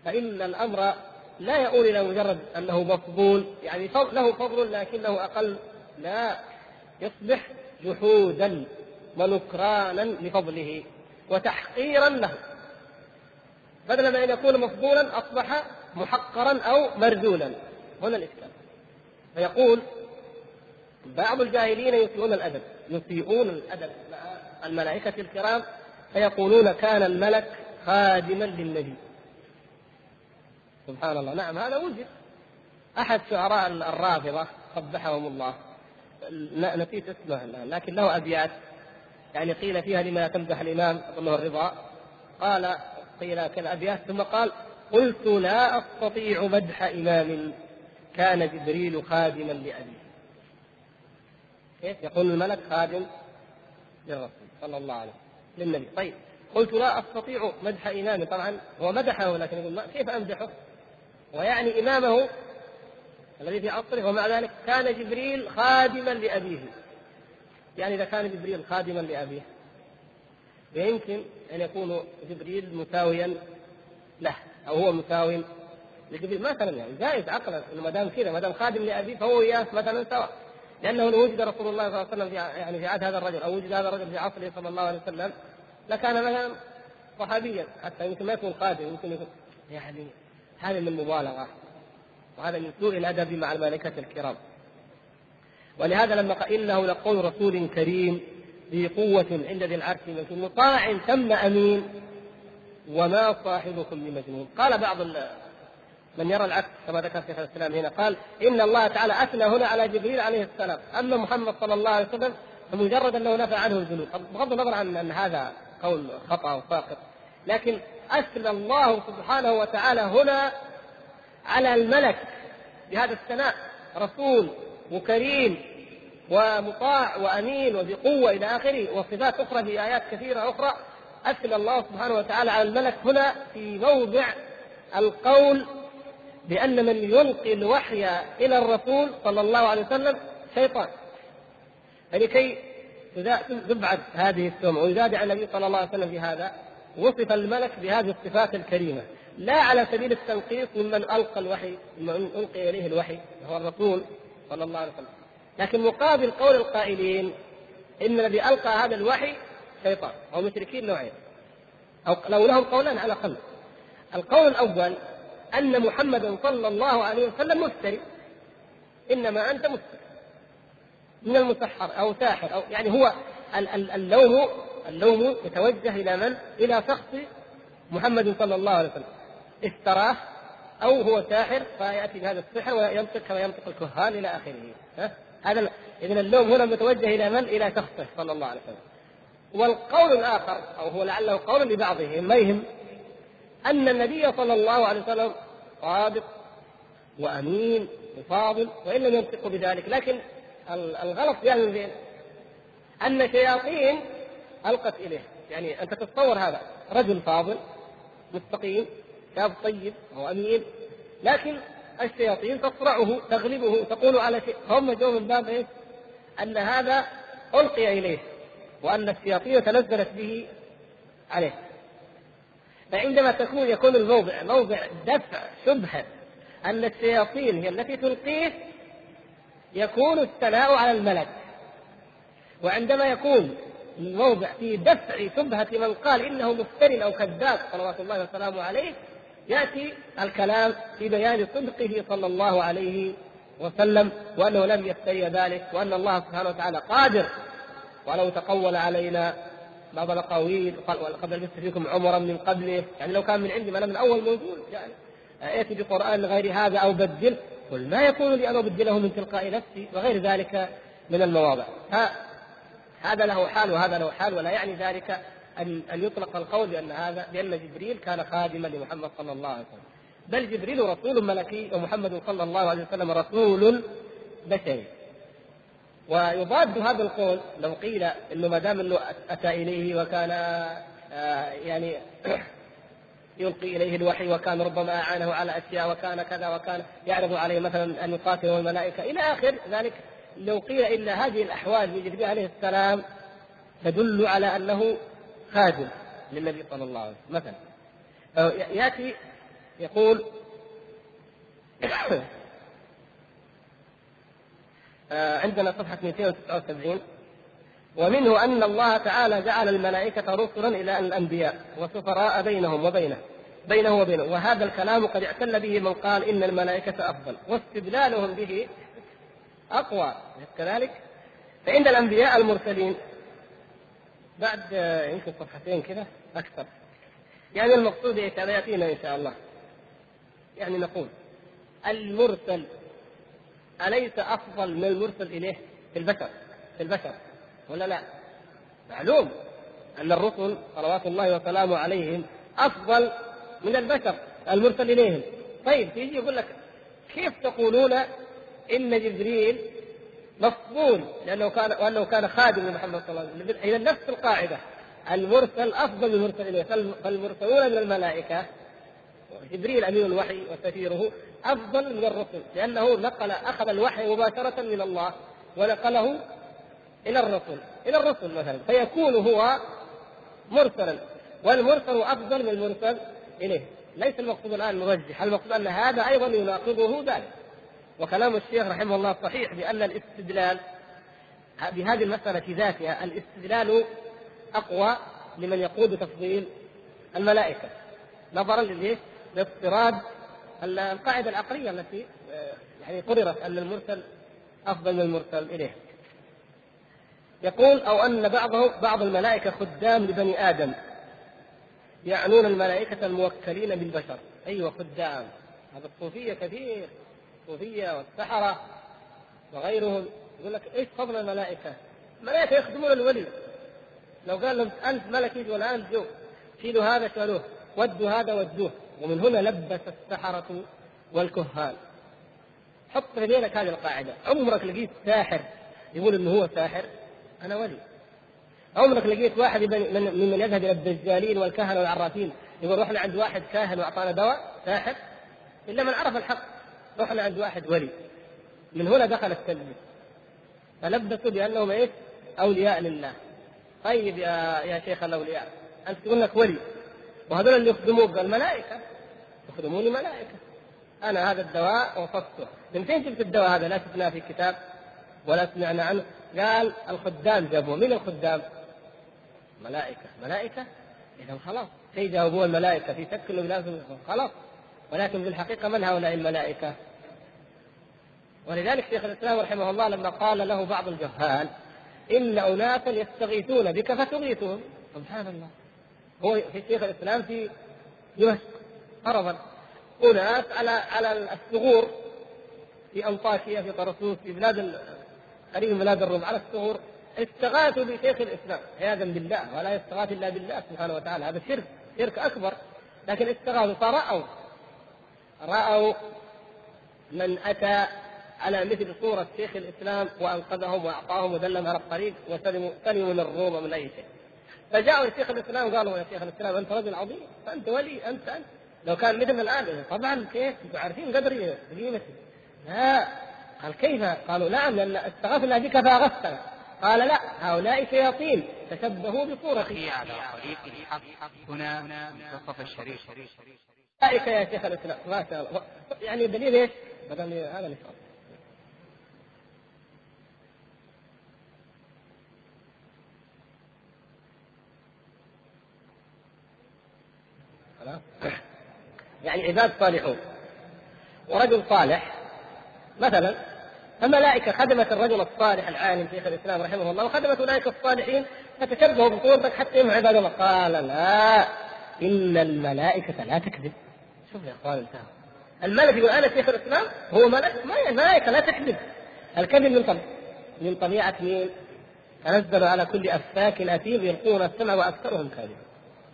فإن الأمر لا يؤول إلى مجرد أنه مفضول يعني له فضل لكنه أقل. لا يصبح جحودا ونكرانا لفضله وتحقيرا له. بدلا من أن يكون مفضولا أصبح محقرا أو مرذولا. هنا الإشكال. فيقول بعض الجاهلين يسيئون الأدب يسيئون الأدب مع الملائكة الكرام فيقولون كان الملك خادما للنبي. سبحان الله. نعم هذا وجد. أحد شعراء الرافضة قبحهم الله. نسيت اسمه الآن لكن له أبيات. يعني قيل فيها لما تمدح الإمام اظنه الرضا. قال قيل كذا ابيات ثم قال قلت لا أستطيع مدح إمام كان جبريل خادما لأبيه. كيف يقول الملك خادم للرسول صلى الله عليه وسلم للنبي؟ طيب قلت لا أستطيع مدح إمام. طبعا هو مدحه لكن يقول كيف أمدحه؟ ويعني إمامه الذي في عصره ومع ذلك كان جبريل خادما لأبيه. يعني إذا كان جبريل خادما لأبيه فيمكن أن يكون جبريل مساويا له أو هو مساوي لجبريل. مثلا يعني جائز عقلا ما دام كذا ما دام خادم لأبيه فهو وياه مثلا سواء. لأنه لو وجد رسول الله صلى الله عليه وسلم في يعني في عهد هذا الرجل أو وجد هذا الرجل في عصره صلى الله عليه وسلم لكان مثلا صحابيا حتى يمكن ما يكون خادم يمكن يكون يعني هذا من مبالغة وهذا من سوء الأدب مع الملائكة الكرام. ولهذا لما قال إنه لقول رسول كريم ذي قوة عند ذي العرش مكين مطاع ثم أمين. وما صاحبكم بمجنون قال بعض من يرى العكس كما ذكر شيخ الإسلام هنا قال إن الله تعالى أثنى هنا على جبريل عليه السلام. أما محمد صلى الله عليه وسلم فمجرد أنه نفى عنه الجنود بغض النظر عن ان هذا قول خطأ وساقط لكن أثنى الله سبحانه وتعالى هنا على الملك بهذا الثناء. رسول وكريم ومطاع وأمين وبقوة إلى آخره وصفات أخرى في آيات كثيرة أخرى. اثنى الله سبحانه وتعالى على الملك هنا في موضع القول بأن من يلقي الوحي إلى الرسول صلى الله عليه وسلم شيطان. فلكي تبعد هذه التهمه ويزاد على النبي صلى الله عليه وسلم في هذا وصف الملك بهذه الصفات الكريمة. لا على سبيل التنقيص ممن ألقى الوحي ممن ألقي إليه الوحي وهو الرسول صلى الله عليه وسلم. لكن مقابل قول القائلين إن الذي ألقى هذا الوحي شيطان أو مشركين نوعين. أو لو لهم قولان على الأقل. القول الأول أن محمدا صلى الله عليه وسلم مفتري. إنما أنت مفتري. من المسحر أو ساحر أو يعني هو اللوم اللوم يتوجه إلى من؟ إلى شخص محمد صلى الله عليه وسلم. افتراه أو هو ساحر فيأتي بهذا السحر وينطق كما ينطق الكهان إلى آخره؟ هذا اذا اللوم هنا متوجه إلى من؟ إلى شخصه صلى الله عليه وسلم. والقول الآخر أو هو لعله قول لبعضهم ما يهم أن النبي صلى الله عليه وسلم صادق وأمين وفاضل وإن لم ينطق بذلك لكن الغلط يعني فين؟ أن شياطين ألقت إليه يعني أنت تتصور هذا رجل فاضل مستقيم شاب طيب أو امين لكن الشياطين تصرعه تغلبه تقول على شيء هم جو من باب إيش؟ أن هذا ألقي إليه وأن الشياطين تنزلت به عليه فعندما تكون يكون الموضع موضع دفع شبهة أن الشياطين هي التي تلقيه يكون الثناء على الملك وعندما يكون الموضع في دفع شبهة من قال إنه مفتر أو كذاب صلوات الله وسلامه عليه يأتي الكلام في بيان صدقه صلى الله عليه وسلم وأنه لم يفتري ذلك وأن الله سبحانه وتعالى قادر. ولو تقول علينا بعض الاقاويل وقد لبثت فيكم عمرا من قبله. يعني لو كان من عندي ما أنا من أول موجود يعني ائتي بقرآن غير هذا أو بدل قل ما يكون لي أن أبدله من تلقاء نفسي وغير ذلك من المواضع. هذا له حال وهذا له حال ولا يعني ذلك ان أن يطلق القول بأن هذا بأن جبريل كان خادما لمحمد صلى الله عليه وسلم. بل جبريل رسول ملكي ومحمد صلى الله عليه وسلم رسول بشري. ويضاد هذا القول لو قيل إنه ما دام إنه أتى إليه وكان آه، يعني يلقي إليه الوحي وكان ربما أعانه على أشياء وكان كذا وكان يعرض عليه مثلا أن يقاتل الملائكة. إلى آخر ذلك لو قيل إن هذه الأحوال في جبريل عليه السلام تدل على أنه خادم للنبي صلى الله عليه وسلم مثلا. يأتي يقول آه، عندنا صفحة 279 ومنه أن الله تعالى جعل الملائكة رسلا إلى الأنبياء وسفراء بينهم وبينه بينه وبينه. وهذا الكلام قد اعتل به من قال إن الملائكة أفضل. واستدلالهم به أقوى. كذلك فإن الأنبياء المرسلين بعد آه، يمكن صفحتين كذا أكثر. يعني المقصود إيش هذا ياتينا إن شاء الله. يعني نقول المرسل أليس أفضل من المرسل إليه؟ في البشر في البشر. ولا لا؟ معلوم أن الرسل صلوات الله وسلامه عليهم أفضل من البشر المرسل إليهم. طيب تيجي يقول لك كيف تقولون إن جبريل مفضول لأنه كان وأنه كان خادم لمحمد صلى الله عليه وسلم. إذا نفس القاعدة. المرسل أفضل من المرسل إليه فالمرسلون من الملائكة جبريل أمين الوحي وسفيره أفضل من الرسل. لأنه نقل أخذ الوحي مباشرة من الله ونقله إلى الرسل. إلى الرسل مثلا. فيكون هو مرسلا. والمرسل أفضل من المرسل إليه. ليس المقصود الآن نرجح المقصود أن هذا أيضا يناقضه ذلك. وكلام الشيخ رحمه الله صحيح بأن الاستدلال بهذه المسألة ذاتها الاستدلال أقوى لمن يقول بتفضيل الملائكة. نظرا لافتراض القاعدة العقلية التي آه، يعني قررت أن المرسل أفضل من المرسل إليه. يقول أو أن بعضه بعض الملائكة خدام لبني آدم يعنون الملائكة الموكلين بالبشر. أيوة خدام. هذا الصوفية كثير الصوفية والسحرة وغيرهم يقول لك إيش فضل الملائكة؟ الملائكة يخدمون الولي. لو قال لهم ألف ملك يجوا الآن جو شيلوا هذا شالوه ودوا هذا ودوه. ومن هنا لبس السحرة والكهان. حط في ذهنك هذه القاعدة. عمرك لقيت ساحر؟ يقول إنه هو ساحر أنا ولي. عمرك لقيت واحد ممن يذهب إلى الدجالين والكهنة والعرافين يقول رحنا عند واحد كاهن وأعطانا دواء؟ ساحر. إلا من عرف الحق. رحنا عند واحد ولي. من هنا دخل التلبيس فلبسوا بأنهم إيش؟ أولياء لله. طيب يا يا شيخ الأولياء أنت تقول لك ولي. وهذول اللي يخدموك الملائكه يخدموني ملائكة. أنا هذا الدواء وصفته. من فين جبت الدواء هذا؟ لا شفناه في كتاب ولا سمعنا عنه. قال الخدام جابوه. من الخدام؟ ملائكة. ملائكة؟ اذا خلاص. شيء جاوبوه الملائكة. في شك إنه خلاص. ولكن في الحقيقة من هؤلاء الملائكة؟ ولذلك شيخ الإسلام رحمه الله لما قال له بعض الجهال إن اناسا يستغيثون بك فتغيثهم. سبحان الله. هو في شيخ الإسلام في دمشق فرضا اناس على على الثغور في انطاكيا في طرسوس في بلاد قريب بلاد الروم. على الثغور. استغاثوا بشيخ الإسلام. عياذا بالله. ولا يستغاث إلا بالله سبحانه وتعالى. هذا شرك شرك أكبر. لكن استغاثوا فرأوا. رأوا من أتى على مثل صورة شيخ الإسلام وأنقذهم وأعطاهم ودلهم على الطريق وسلموا سلموا من الروم ومن أي شيء. فجاءوا لشيخ الإسلام وقالوا يا شيخ الإسلام أنت رجل عظيم أنت ولي أنت أنت. لو كان مثل الآن طبعا كيف أنتم عارفين قدري قيمتي لا. قال كيف؟ قالوا نعم لأن استغفنا بك فأغثنا. قال لا هؤلاء شياطين تشبهوا بصورتي. على طريق الحق هنا منتصف الشريف. أولئك يا شيخ الإسلام ما شاء الله. يعني الدليل إيش؟ بدل هذا الإشراف يعني عباد صالحون. ورجل صالح مثلا الملائكة خدمت الرجل الصالح العالم شيخ الإسلام رحمه الله وخدمت أولئك الصالحين فتشبهوا بصورتك حتى هم عباد الله. قال لا إن الملائكة لا تكذب. شوف يا إخوان انتهى. الملك يقول أنا شيخ الإسلام هو ملك؟ ما الملائكة لا تكذب. الكذب من طبيعة من طبيعة مين؟ تنزل على كل أفاك أثيم يلقون السمع وأكثرهم كاذبون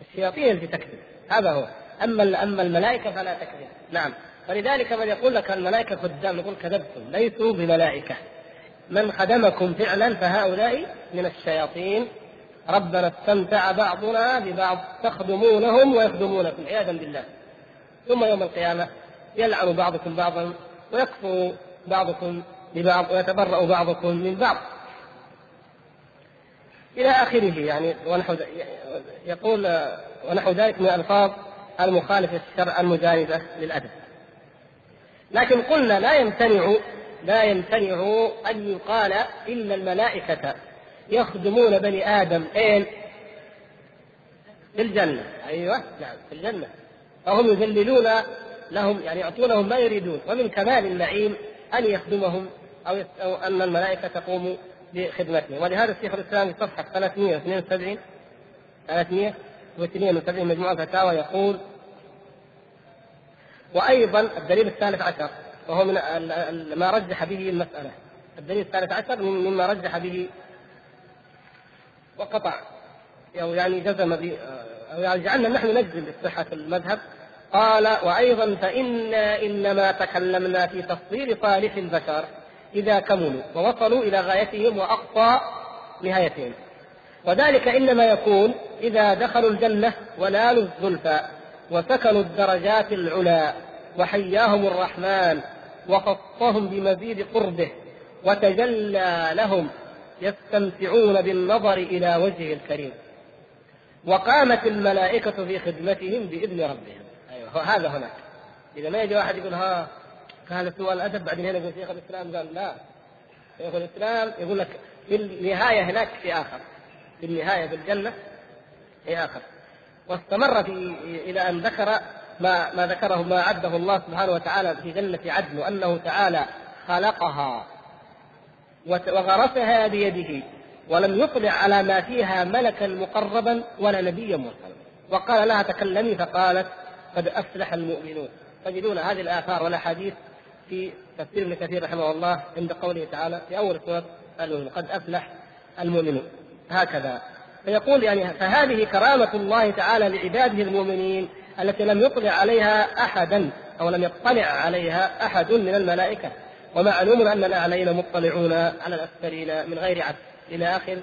الشياطين التي تكذب. هذا هو اما أما الملائكة فلا تكذب. نعم. فلذلك من يقول لك الملائكة خدام نقول كذبتم. ليسوا بملائكة. من خدمكم فعلا فهؤلاء من الشياطين. ربنا استمتع بعضنا ببعض تخدمونهم ويخدمونكم. عياذا بالله. ثم يوم القيامة يلعن بعضكم بعضا ويكفر بعضكم ببعض ويتبرأ بعضكم من بعض. إلى آخره يعني ونحو يقول ونحو ذلك من الألفاظ المخالفة للشرع المجانبة للأدب. لكن قلنا لا يمتنع لا يمتنع أن يقال إن الملائكة يخدمون بني آدم أين؟ في الجنة أيوه نعم في الجنة. فهم يذللون لهم يعني يعطونهم ما يريدون. ومن كمال النعيم أن يخدمهم أو, أو أن الملائكة تقوم بخدمتهم ولهذا الشيخ الإسلام في صفحة 372 372 مجموعة فتاوى يقول وأيضا الدليل الثالث عشر وهو من ما رجح به المسألة. الدليل الثالث عشر مما رجح به وقطع أو يعني جزم به أو يعني جعلنا نحن نجزم بصحة المذهب. قال وأيضا فإنا إنما تكلمنا في تفضيل صالح البشر. إذا كملوا ووصلوا إلى غايتهم وأقصى نهايتهم. وذلك إنما يكون إذا دخلوا الجنة ونالوا الزلفى وسكنوا الدرجات العلى وحياهم الرحمن وخصهم بمزيد قربه وتجلى لهم يستمتعون بالنظر إلى وجهه الكريم. وقامت الملائكة في خدمتهم بإذن ربهم. أيوة هذا هناك. إذا ما يجي واحد يقول ها هذا سوء الأدب. بعدين هنا شيخ الإسلام قال لا. شيخ الإسلام يقول لك في النهاية هناك في آخر. في النهاية في الجنة في آخر. واستمر في إلى أن ذكر ما ما ذكره ما عده الله سبحانه وتعالى في جنة عدن وأنه تعالى خلقها وغرسها بيده ولم يطلع على ما فيها ملكا مقربا ولا نبيا مرسلا. وقال لها تكلمي فقالت قد أفلح المؤمنون. تجدون هذه الآثار والأحاديث في تفسير ابن كثير رحمه الله عند قوله تعالى في أول سورة المؤمنون قد أفلح المؤمنون. هكذا. فيقول يعني فهذه كرامة الله تعالى لعباده المؤمنين التي لم يطلع عليها أحدا أو لم يطلع عليها أحد من الملائكة. ومعلوم أن الأعلين مطلعون على الأسفلين من غير عد. إلى آخر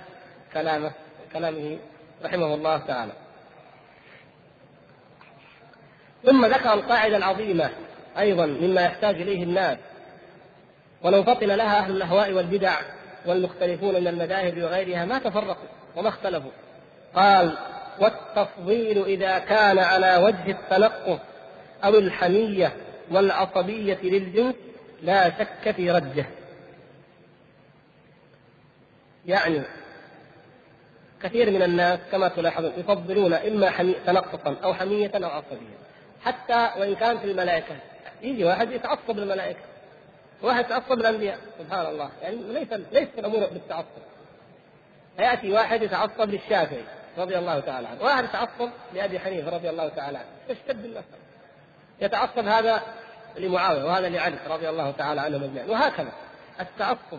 كلامه كلامه رحمه الله تعالى. ثم ذكر القاعدة العظيمة أيضا مما يحتاج إليه الناس. ولو فطن لها أهل الأهواء والبدع والمختلفون من المذاهب وغيرها ما تفرقوا وما اختلفوا. قال والتفضيل إذا كان على وجه التنقص أو الحمية والعصبية للجنس لا شك في رده. يعني كثير من الناس كما تلاحظون يفضلون إما. تنقصا أو حمية أو عصبية. حتى وإن كان في الملائكة يجي واحد يتعصب للملائكة. واحد يتعصب للأنبياء. سبحان الله. يعني ليس ليس الأمور بالتعصب. يأتي واحد يتعصب للشافعي رضي الله تعالى عنه. واحد يتعصب لأبي حنيفة رضي الله تعالى عنه. تشتد المسألة يتعصب هذا لمعاوية وهذا لعلي رضي الله تعالى عنهم أجمعين. وهكذا. التعصب.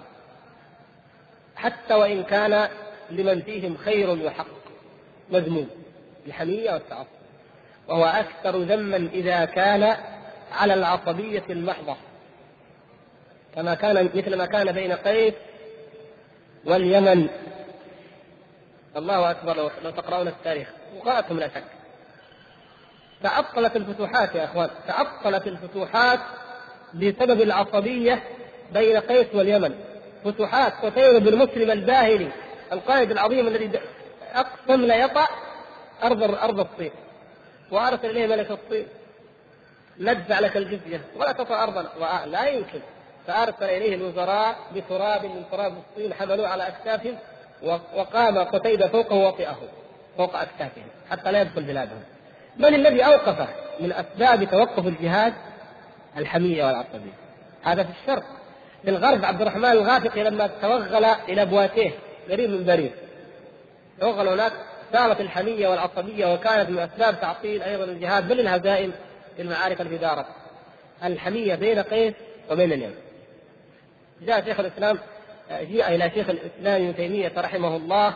حتى وإن كان لمن فيهم خير يحق مذموم. الحمية والتعصب. وهو أكثر ذما إذا كان على العصبية المحضة. كما كان مثل ما كان بين قيس واليمن. الله أكبر لو تقرؤون التاريخ. وقرأتم لا شك. تعطلت الفتوحات يا إخوان. تعطلت الفتوحات بسبب العصبية بين قيس واليمن. فتوحات قتيبة بن مسلم الباهلي القائد العظيم الذي أقسم لا يطأ ارض أرض الصين. وأرسل إليه ملك الصين. ندفع لك الجزية. ولا تطأ ارضنا لا يمكن. فأرسل إليه الوزراء بتراب من تراب الصين حملوه على أكتافهم وقام قتيبة فوقه وطئه فوق أكتافهم. حتى لا يدخل بلادهم. من الذي اوقفه من أسباب توقف الجهاد؟ الحمية والعصبيه هذا في الشرق. في الغرب عبد الرحمن الغافقي لما توغل إلى بواتيه قريب من باريس توغل هناك صارت الحمية والعصبيه وكانت من أسباب تعطيل أيضا الجهاد. بل الهزائم في المعارك التي دارت الحمية بين قيس وبين اليمن جاء شيخ الإسلام جيء إلى شيخ الإسلام ابن تيمية رحمه الله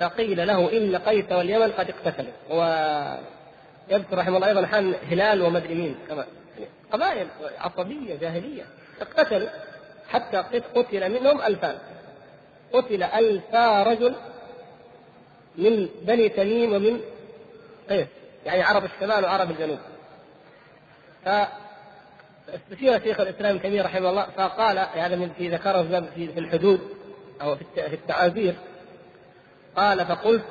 فقيل له إن قيس واليمن قد اقتتلوا ويذكر رحمه الله أيضا حال هلال ومدري مين كما قبائل عصبية جاهلية اقتتلوا حتى قتل منهم ألفان. قتل ألفا رجل من بني تميم ومن قيس. يعني عرب الشمال وعرب الجنوب. فاستشير شيخ الإسلام ابن رحمه الله فقال هذا من في ذكره في الحدود أو في التعازير قال فقلت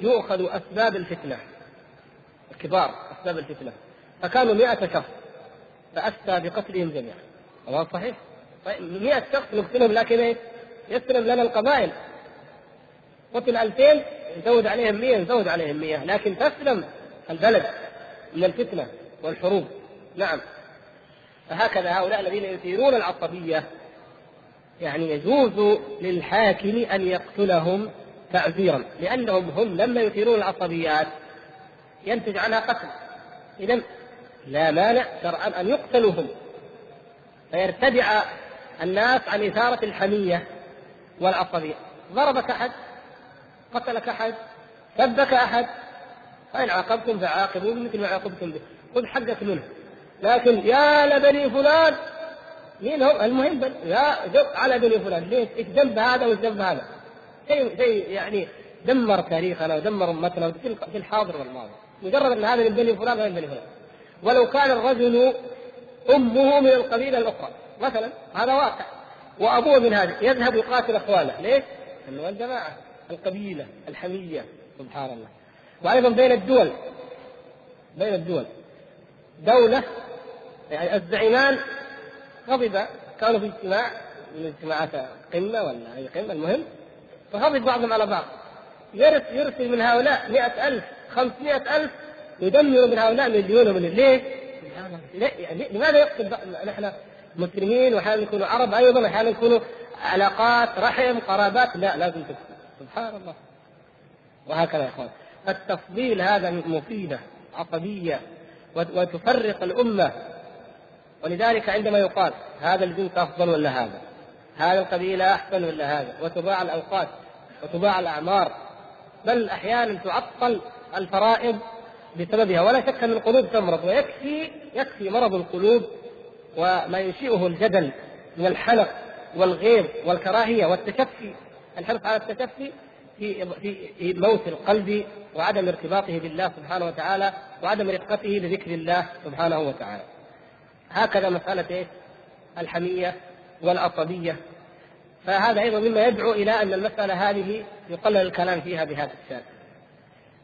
يؤخذ أسباب الفتنة الكبار أسباب الفتنة. فكانوا مئة شخص فأفتى بقتلهم جميعا. هو صحيح؟ طيب 100 شخص نقتلهم لكن إيه؟ يسلم لنا القبائل. قتل 2000 نزود عليهم 100 نزود عليهم 100 لكن تسلم. البلد من الفتنة والحروب. نعم. فهكذا هؤلاء الذين يثيرون العصبية يعني يجوز للحاكم أن يقتلهم تعذيرا لأنهم هم لما يثيرون العصبيات ينتج عنها قتل. اذا لا مانع شرعا أن يقتلوا هم فيرتدع الناس عن إثارة الحمية والعصبية. ضربك أحد قتلك أحد سبك أحد فإن عاقبتم فعاقبوا بمثل ما عاقبتم به. خذ حقك منه. لكن يا لبني فلان مين هو؟ المهم يا على بني فلان. ليش؟ إيش ذنب هذا والذنب هذا؟ شيء شيء يعني دمر تاريخنا ودمر أمتنا في الحاضر والماضي. مجرد أن هذا من بني فلان من بني فلان. ولو كان الرجل أمه من القبيلة الأخرى. مثلا هذا واقع. وأبوه من هذه. يذهب يقاتل أخوانه. ليش؟ انه الجماعة القبيلة الحمية. سبحان الله. وأيضا بين الدول بين الدول. دولة يعني الزعيمان غضب كانوا في اجتماع من اجتماعات قمة ولا أي قمة المهم فغضب بعضهم على بعض. يرسل من هؤلاء مئة ألف خمسمائة ألف يدمر من هؤلاء ومن ليه؟ يعني لماذا يقتل نحن مسلمين واحيانا نكون عرب أيضا واحيانا نكون علاقات رحم قرابات. لا لازم تقتل سبحان الله. وهكذا يا إخوان. التفضيل هذا مفيدة عصبية وتفرق الأمة. ولذلك عندما يقال هذا الجنس أفضل ولا هذا؟ هذا القبيلة أحسن ولا هذا؟ وتباع الأوقات وتباع الأعمار. بل أحيانا تعطل الفرائض بسببها. ولا شك أن القلوب تمرض ويكفي يكفي مرض القلوب وما ينشئه الجدل من الحلق والغيظ والكراهية والتشفي. الحرص على التشفي في في موت القلب وعدم ارتباطه بالله سبحانه وتعالى وعدم رقته لذكر الله سبحانه وتعالى. هكذا مسألة؟ الحمية والعصبية فهذا أيضا مما يدعو إلى أن المسألة هذه يقلل الكلام فيها بهذا الشان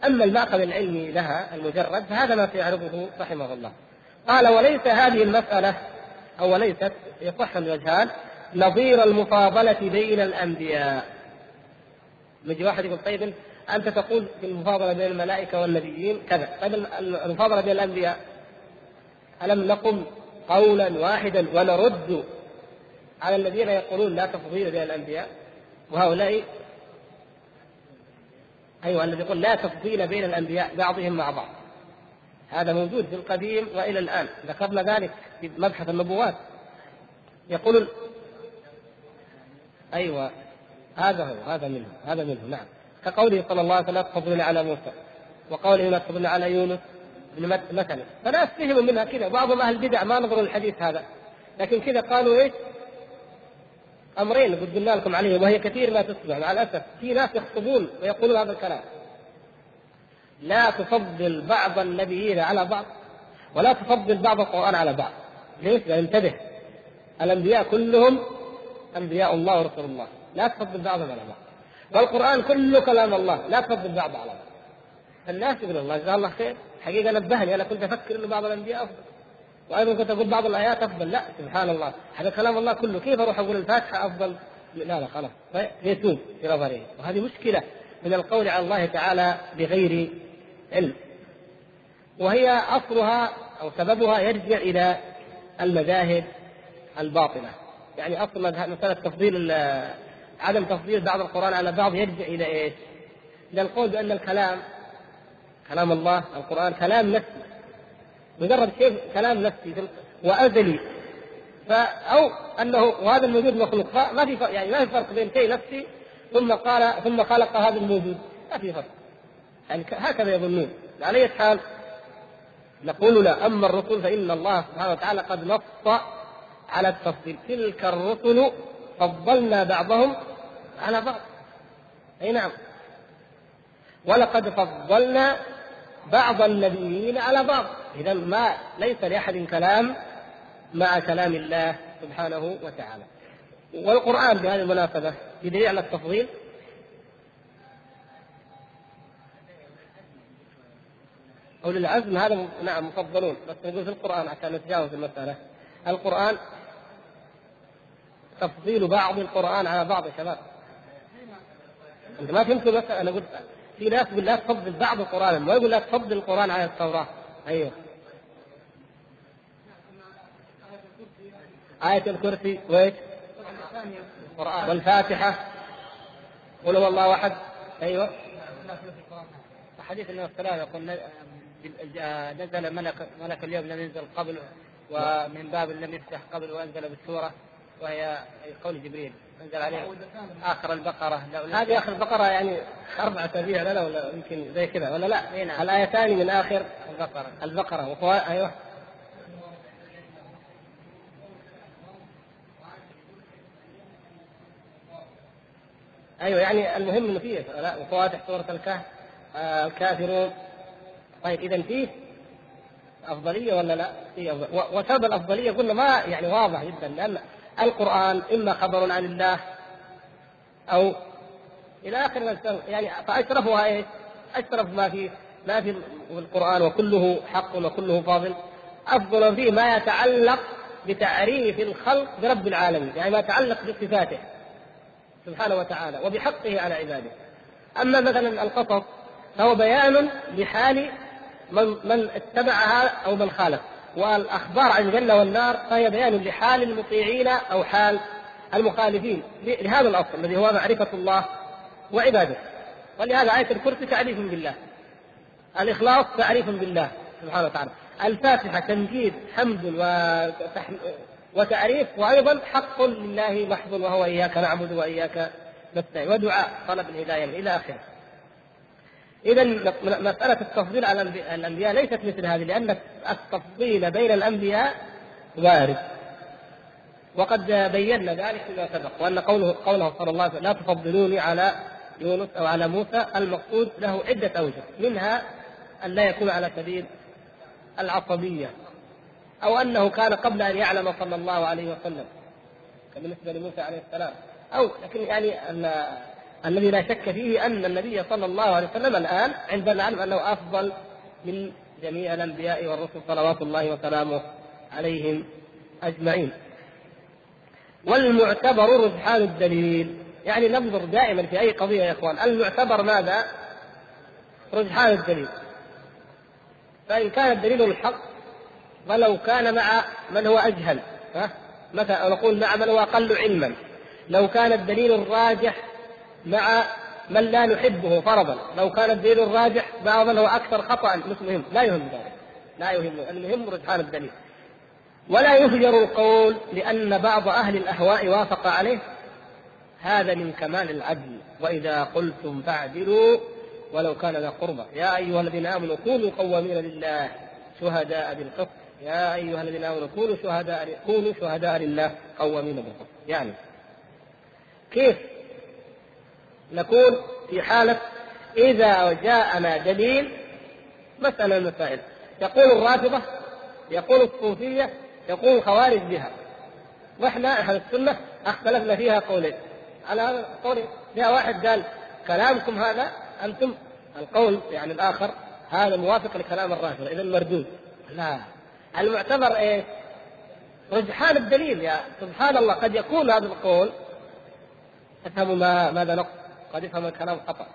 أما المأخذ العلمي لها المجرد فهذا ما سيعرضه رحمه الله قال وليس هذه المسألة أو وليست يصح الوجهان نظير المفاضلة بين الأنبياء يجي واحد يقول طيب أنت تقول في المفاضلة بين الملائكة والنبيين كذا. طيب المفاضلة بين الأنبياء. ألم نقم قولا واحدا ونرد على الذين يقولون لا تفضيل بين الأنبياء؟ وهؤلاء أيوه الذي يقول لا تفضيل بين الأنبياء بعضهم مع بعض. هذا موجود في القديم وإلى الآن. ذكرنا ذلك في مبحث النبوات. يقول أيوه. هذا هو هذا منه هذا منه نعم. كقوله صلى الله عليه وسلم لا تفضلون على موسى. وقوله لا تفضلون على يونس مثلا. فناس فهموا منها كذا. بعضهم أهل البدع ما نظروا للحديث هذا. لكن كذا قالوا إيش؟ أمرين قد قلنا لكم عليه وهي كثير ما تسمع. مع الأسف في ناس يخطبون ويقولون هذا الكلام. لا تفضل بعض النبيين على بعض ولا تفضل بعض القرآن على بعض. ليش؟ انتبه. الأنبياء كلهم أنبياء الله ورسول الله. لا تفضل بعضهم على بعض. والقرآن كله كلام الله. لا تفضل بعض على بعض. الناس يقول الله جزاه الله خير. حقيقة نبهني. أنا كنت أفكر إنه بعض الأنبياء أفضل. وأيضا كنت أقول بعض الآيات أفضل. لا سبحان الله. هذا كلام الله كله. كيف أروح أقول الفاتحة أفضل؟ لا لا خلاص. يتوب في نظره وهذه مشكلة من القول على الله تعالى بغير علم. وهي أصلها أو سببها يرجع إلى المذاهب الباطلة. يعني أصل مسألة تفضيل عدم تفضيل بعض القرآن على بعض يرجع إلى إيش؟ إلى القول بأن الكلام كلام الله القرآن كلام نفسي. مجرد شيء كلام نفسي وأزلي. أو أنه وهذا الموجود مخلوق. ما في فرق يعني ما في فرق بين شيء نفسي ثم قال ثم خلق هذا الموجود. ما في فرق. يعني هكذا يظنون. على أي حال نقول لا. أما الرسل فإن الله سبحانه وتعالى قد نص على التفضيل. تلك الرسل فضلنا بعضهم على بعض. أي نعم. ولقد فضلنا بعض النبيين على بعض. اذا ما ليس لأحد كلام مع كلام الله سبحانه وتعالى. والقرآن بهذه المناسبة بدليل على التفضيل. أولي العزم هذا نعم مفضلون. بس نقول في القرآن عشان نتجاوز المسألة. القرآن تفضيل بعض القرآن على بعض يا شباب. أنت ما فهمت المسألة أنا قلت في ناس يقول لا تفضل بعض القرآن ما يقول لا تفضل القرآن على التوراة. أيوه. آية الكرسي وإيش؟ والفاتحة. قل هو الله أحد. أيوه. حديث النبي صلى الله يقول نزل ملك ملك اليوم لم ينزل قبل ومن باب لم يفتح قبل وأنزل بالسورة وهي قول جبريل. انزل عليه آخر البقرة. هذه آخر البقره يعني أربع اسابيع لا لا ولا يمكن زي كذا ولا لا؟ نعم. الآيتان من آخر البقرة. البقرة. أيوه. أيوه يعني المهم إنه فيه. لا وفواتح سورة الكهف. آه الكافرون. طيب اذا فيه أفضلية ولا لا؟ فيه وسبب الأفضلية. قلنا ما يعني واضح جدا لأن القرآن إما خبر عن الله أو إلى آخر ما يعني فأشرفها إيش؟ أشرف ما في ما في القرآن وكله حق وكله فاضل. أفضل فيه ما يتعلق بتعريف الخلق برب العالمين يعني ما يتعلق بصفاته سبحانه وتعالى وبحقه على عباده. أما مثلا القصص فهو بيان لحال من من اتبعها أو من خالف. والأخبار عن الجنه والنار فهي بيان لحال المطيعين أو حال المخالفين لهذا الأصل الذي هو معرفة الله وعباده. ولهذا آية الكرسي تعريف بالله. الإخلاص تعريف بالله سبحانه وتعالى. الفاتحة تمجيد حمد وتعريف وأيضا حق لله محض وهو إياك نعبد وإياك نستعين. ودعاء طلب الهداية إلى آخره. إذا مسألة التفضيل على الأنبياء ليست مثل هذه لأن التفضيل بين الأنبياء وارد. وقد بينا ذلك فيما سبق وأن قوله قوله صلى الله عليه وسلم لا تفضلوني على يونس أو على موسى المقصود له عدة أوجه منها أن لا يكون على سبيل العصبية أو أنه كان قبل أن يعلم صلى الله عليه وسلم بالنسبة لموسى عليه السلام أو لكن يعني أن الذي لا شك فيه أن النبي صلى الله عليه وسلم الآن عندنا نعلم أنه أفضل من جميع الأنبياء والرسل صلوات الله وسلامه عليهم أجمعين. والمعتبر رجحان الدليل، يعني ننظر دائما في أي قضية يا إخوان، المعتبر ماذا؟ رجحان الدليل. فإن كان الدليل الحق فلو كان مع من هو أجهل، ها؟ مثلا نقول مع من هو أقل علما. لو كان الدليل الراجح مع من لا نحبه فرضا. لو كان الدليل الراجح من هو أكثر خطأ. مش مهم لا يهم ذلك. لا يهم المهم رجحان الدليل. ولا يهجر القول لأن بعض أهل الأهواء وافق عليه. هذا من كمال العدل. وإذا قلتم فاعدلوا ولو كان ذا قربى. يا أيها الذين آمنوا كونوا قوامين لله شهداء بالقسط. يا أيها الذين آمنوا كونوا شهداء كونوا شهداء لله قوامين بالقسط. يعني كيف نكون في حالة إذا جاءنا دليل مسألة من المسائل. يقول الرافضة يقول الصوفية يقول الخوارج بها. وإحنا أهل السنة أختلفنا فيها قولين. على هذا القول فيها واحد قال كلامكم هذا أنتم. القول يعني الآخر هذا موافق لكلام الرافضة. اذا مردود. لا. المعتبر إيه؟ رجحان الدليل. يا سبحان الله قد يكون هذا القول. افهموا ما ماذا نقصد. قد يفهم الكلام خطأ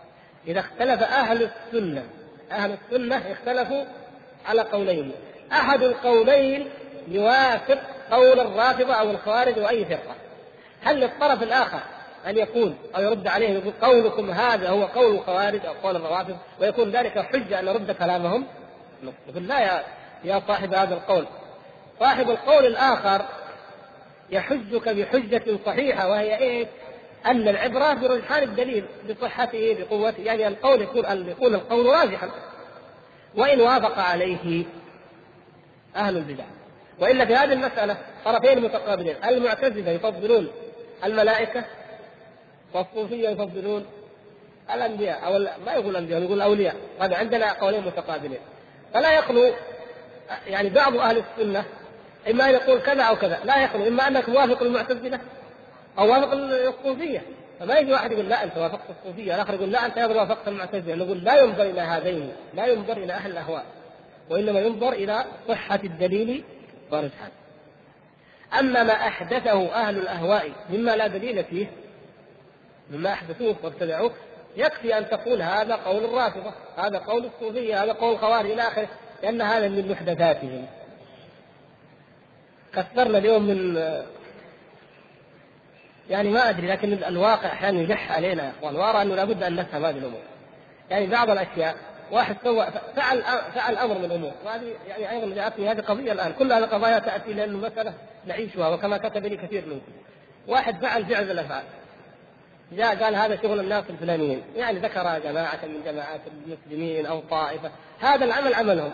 إذا اختلف أهل السنة أهل السنة اختلفوا على قولين أحد القولين يوافق قول الرافضة أو الخوارج أو اي فرقة هل للطرف الآخر أن يقول أو يرد عليه يقول قولكم هذا هو قول الخوارج أو قول الروافض ويكون ذلك حجة أن نرد كلامهم؟ يقول لا يا يا صاحب هذا القول صاحب القول الآخر يحجك بحجة صحيحة وهي إيه؟ أن العبرة برجحان الدليل بصحته بقوته يعني القول يكون ان يكون القول راجحا وإن وافق عليه أهل البدع. وإلا في هذه المسألة طرفين متقابلين. المعتزلة يفضلون الملائكة والصوفية يفضلون الأنبياء أو ما يقول الأنبياء يقول الأولياء. هذا عندنا قولين متقابلين. فلا يخلو يعني بعض أهل السنة إما أن يقول كذا أو كذا لا يخلو إما أنك موافق المعتزله أو وافق الصوفية. فما يجي واحد يقول لا أنت وافقت الصوفية. الآخر يقول لا أنت أيضا وافقت المعتزلة. نقول لا ينظر إلى هذين لا ينظر إلى أهل الأهواء وإنما ينظر إلى صحة الدليل ورجحان أما ما أحدثه أهل الأهواء مما لا دليل فيه مما أحدثوه وابتدعوه يكفي أن تقول هذا قول الرافضة هذا قول الصوفية هذا قول الخوارج إلى آخره لأن هذا من محدثاتهم. كثرنا اليوم من يعني ما أدري لكن الواقع أحيانا يلح علينا يا اخوان وارى أنه لابد أن نفهم هذه الأمور. يعني بعض الأشياء واحد سوى فعل فعل أمر من الأمور. وهذه يعني أيضا جاءتني هذه قضية الآن. كل هذه القضايا تأتي لأنه مساله نعيشها وكما كتب لي كثير منكم واحد فعل فعل الأفعال. جاء قال هذا شغل الناس الفلانيين. يعني ذكر جماعة من جماعات المسلمين أو طائفة. هذا العمل عملهم.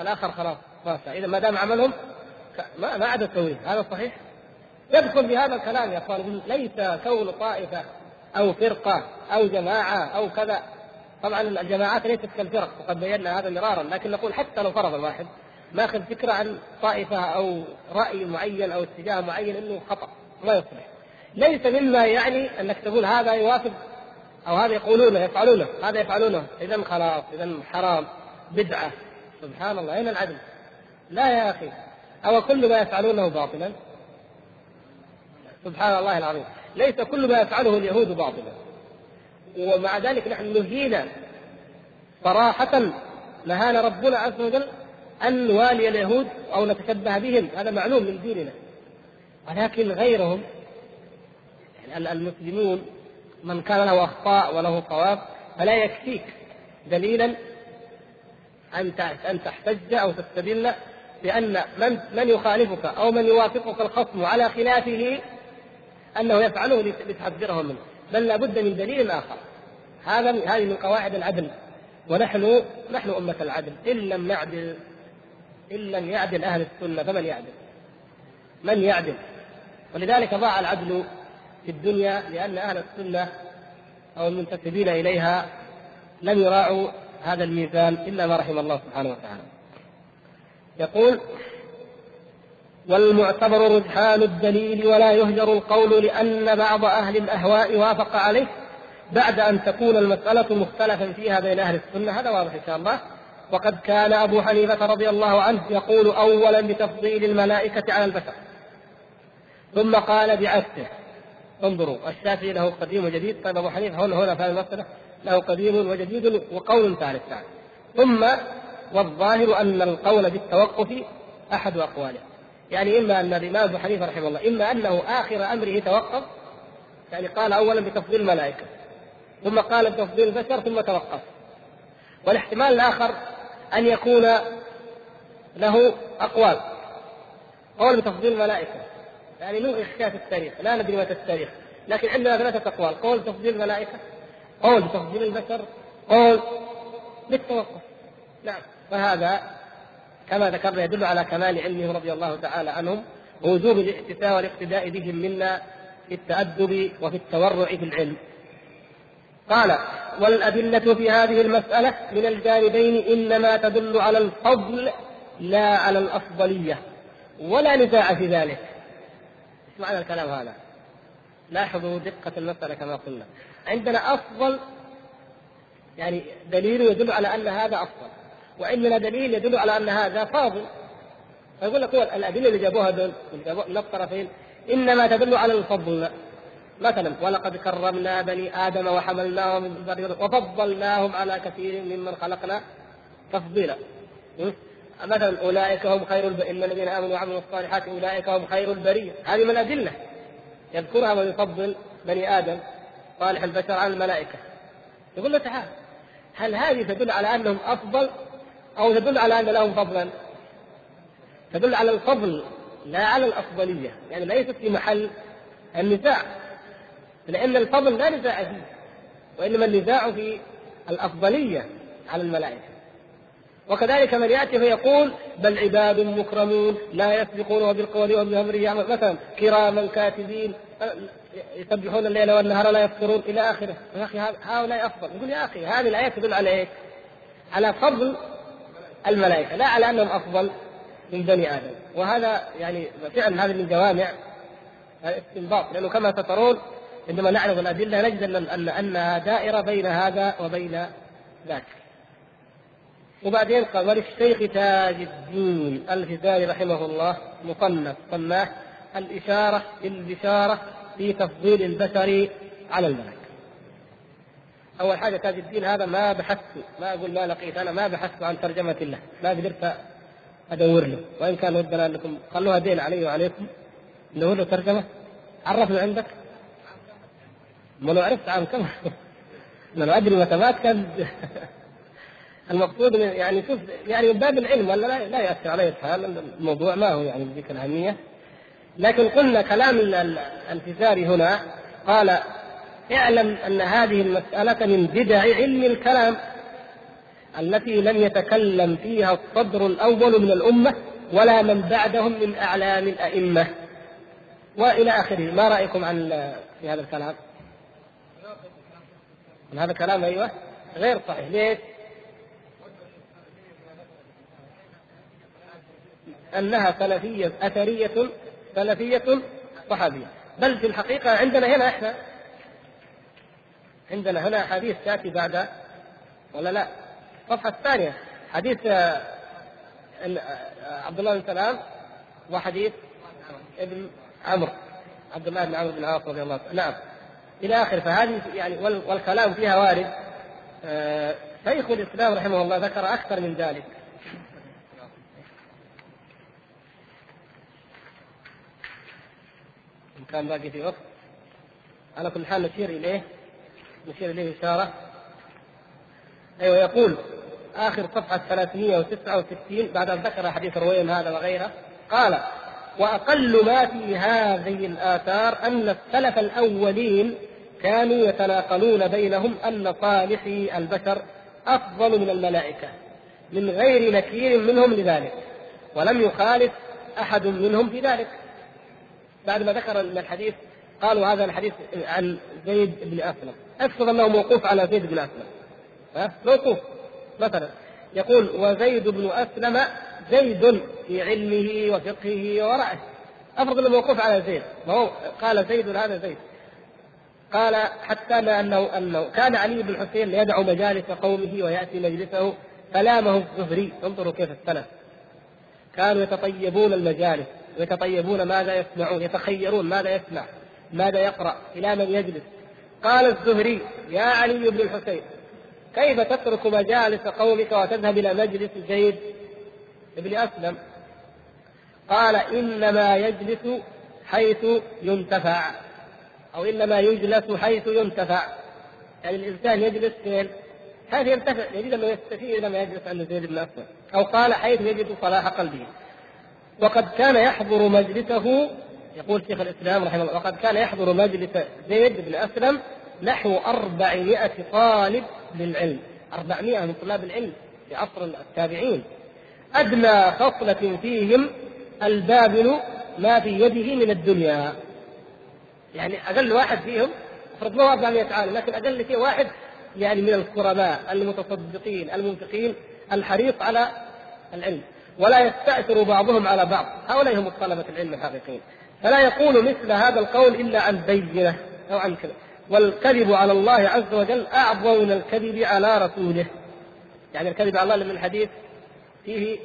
الآخر خلاص خلاص إذا ما دام عملهم ما ما عاد تسويه هذا صحيح؟ يدخل بهذا الكلام يا إخوان. ليس كون طائفة أو فرقة أو جماعة أو كذا. طبعا الجماعات ليست كالفرق وقد بينا هذا مرارا لكن نقول حتى لو فرض الواحد ماخذ فكرة عن طائفة أو رأي معين أو اتجاه معين إنه خطأ ما يصلح. ليس مما يعني أنك تقول هذا يوافق أو هذا يقولونه يفعلونه. هذا يفعلونه. اذا خلاص اذا حرام. بدعة. سبحان الله. أين العدل؟ لا يا أخي. أو كل ما يفعلونه باطلا. سبحان الله العظيم. ليس كل ما يفعله اليهود باطلا ومع ذلك نحن نهينا صراحة نهانا ربنا عز وجل أن نوالي اليهود أو نتشبه بهم. هذا معلوم من ديننا. ولكن غيرهم يعني المسلمون من كان له أخطاء وله صواب فلا يكفيك دليلا أن أن تحتج أو تستدل بأن من من يخالفك أو من يوافقك الخصم على خلافه أنه يفعله لتحذره منه بل لابد من دليل آخر هذا هذه من قواعد العدل ونحن نحن أمة العدل إن لم نعدل إن لم يعدل أهل السنة فمن يعدل؟ من يعدل؟ ولذلك ضاع العدل في الدنيا لأن أهل السنة أو المنتسبين إليها لم يراعوا هذا الميزان إلا ما رحم الله سبحانه وتعالى. يقول والمعتبر رجحان الدليل ولا يهجر القول لأن بعض أهل الأهواء وافق عليه بعد أن تكون المسألة مختلفا فيها بين أهل السنة. هذا واضح إن شاء الله. وقد كان أبو حنيفة رضي الله عنه يقول أولا بتفضيل الملائكة على البشر ثم قال بعكسه انظروا الشافعي له قديم وجديد. طيب أبو حنيفة هنا هنا في هذه المسألة له قديم وجديد وقول ثالث. ثم والظاهر أن القول بالتوقف أحد أقواله. يعني إما أن الإمام أبو حنيفة رحمه الله إما أنه آخر أمره توقف يعني قال اولا بتفضيل الملائكة ثم قال بتفضيل البشر ثم توقف. والاحتمال الآخر أن يكون له أقوال. قول بتفضيل الملائكة. يعني اخشاء في التاريخ لا ندري متى التاريخ لكن عندنا ثلاثة أقوال. قول تفضيل الملائكة قول بتفضيل البشر قول بالتوقف. نعم فهذا كما ذكرنا يدل على كمال علمهم رضي الله تعالى عنهم ووجوب الاحتساء والاقتداء بهم منا في التأدب وفي التورع في العلم. قال والأدلة في هذه المسألة من الجانبين إنما تدل على الفضل لا على الأفضلية ولا نزاع في ذلك. إيش معنى الكلام هذا؟ لاحظوا دقة المسألة كما قلنا. عندنا أفضل يعني دليل يدل على أن هذا أفضل. وعندنا دليل يدل على أن هذا فاضل. فيقول لك هو الأدلة اللي جابوها دول من الطرفين إنما تدل على الفضل. مثلا ولقد كرمنا بني آدم وحملناهم وفضلناهم على كثير ممن خلقنا تفضيلا. مثلا أولئك هم خير الب... إن الذين آمنوا وعملوا الصالحات أولئك هم خير البرية. هذه من الأدلة. يذكرها ويفضل بني آدم صالح البشر عن الملائكة. يقول له تعال هل هذه تدل على أنهم أفضل؟ أو تدل على أن لهم فضلا؟ تدل على الفضل لا على الأفضلية. يعني ليست في محل النزاع. لأن الفضل لا نزاع فيه وإنما النزاع في الأفضلية على الملائكة. وكذلك من يأتي فيقول بل عباد مكرمون لا يسبقونه بالقول وبأمره يعمل مثلا كراما كاتبين يسبحون الليل والنهار لا يفطرون إلى آخره. يا أخي هؤلاء أفضل. يقول يا أخي هذه الآيات تدل على؟ على فضل الملائكة لا على أنهم أفضل من بني آدم وهذا يعني فعلا هذا من جوامع الاستنباط لأنه كما سترون عندما نعرض الأدلة نجد أن أن أنها دائرة بين هذا وبين ذاك. وبعدين قال وللشيخ تاج الدين الفزاري رحمه الله مصنف سماه الإشارة البشارة في تفضيل البشر على الملك. أول حاجة تاج الدين هذا ما بحثت ما أقول ما لقيت أنا ما بحثت عن ترجمة له ما قدرت أدور له. وإن كان ودنا أنكم خلوها دين علي وعليكم ندور له ترجمة. عرفنا عندك. ما لو عرفت عام كم. لو أدري متى كان. المقصود يعني شوف يعني من باب العلم ولا لا, لا يأتي عليه الحال الموضوع ما هو يعني بذيك الأهمية لكن قلنا كلام الفزاري هنا قال اعلم أن هذه المسألة من بدع علم الكلام التي لم يتكلم فيها الصدر الأول من الأمة ولا من بعدهم من أعلام الأئمة. وإلى آخره. ما رأيكم عن في هذا الكلام؟ هذا كلام أيوه. غير صحيح. ليش؟ أنها سلفية أثرية سلفية صحابية. بل في الحقيقة عندنا هنا إحنا عندنا هنا حديث تاتي بعد ولا لا؟ الصفحه الثانية حديث آه، آه، عبد الله بن سلام وحديث ابن عمرو عبد الله بن عمرو بن العاص رضي الله عنه. نعم. إلى آخره فهذه يعني والكلام فيها وارد. آه، شيخ الإسلام رحمه الله ذكر أكثر من ذلك. إن كان باقي في وقت. على كل حال نشير إليه. نشير إليه إشارة. أيوه يقول آخر صفحة 369 بعد أن ذكر حديث الرويم هذا وغيره قال وأقل ما في هذه الآثار أن السلف الأولين كانوا يتناقلون بينهم أن صالحي البشر أفضل من الملائكة من غير نكير منهم لذلك ولم يخالف أحد منهم في ذلك. بعد ما ذكر الحديث قالوا هذا الحديث عن زيد بن أسلم. افرض أنه موقوف على زيد بن أسلم. ها؟ موقوف. مثلا يقول وزيد بن أسلم زيد في علمه وفقهه ورعه أفرض أنه موقوف على زيد. وهو قال زيد هذا زيد. قال حتى ما أنه أنه كان علي بن الحسين يدعو مجالس قومه ويأتي مجلسه فلامه الزهري. انظروا كيف السلف. كانوا يتطيبون المجالس ويتطيبون ماذا يسمعون يتخيرون ماذا يسمع ماذا يقرأ إلى من يجلس؟ قال الزهري يا علي بن الحسين كيف تترك مجالس قومك وتذهب إلى مجلس زيد بن أسلم قال إنما يجلس حيث ينتفع أو إنما يجلس حيث ينتفع. يعني الإنسان يجلس فين؟ حيث ينتفع يجد أنه يستفيد لما يجلس عند زيد بن أسلم أو قال حيث يجد صلاح قلبه. وقد كان يحضر مجلسه يقول شيخ الإسلام رحمه الله وقد كان يحضر مجلس زيد بن أسلم نحو 400 طالب للعلم. 400 من طلاب العلم في عصر التابعين. أدنى خصلة فيهم البابل ما في يده من الدنيا. يعني أقل واحد فيهم أفرض له 400 عالم لكن أقل شيء واحد يعني من الكرماء المتصدقين المنفقين الحريص على العلم. ولا يستأثر بعضهم على بعض. هؤلاء هم طلبة العلم الحقيقيين. فلا يقول مثل هذا القول إلا عن بينة أو عن كذا. والكذب على الله عز وجل أعظم من الكذب على رسوله. يعني الكذب على الله من الحديث فيه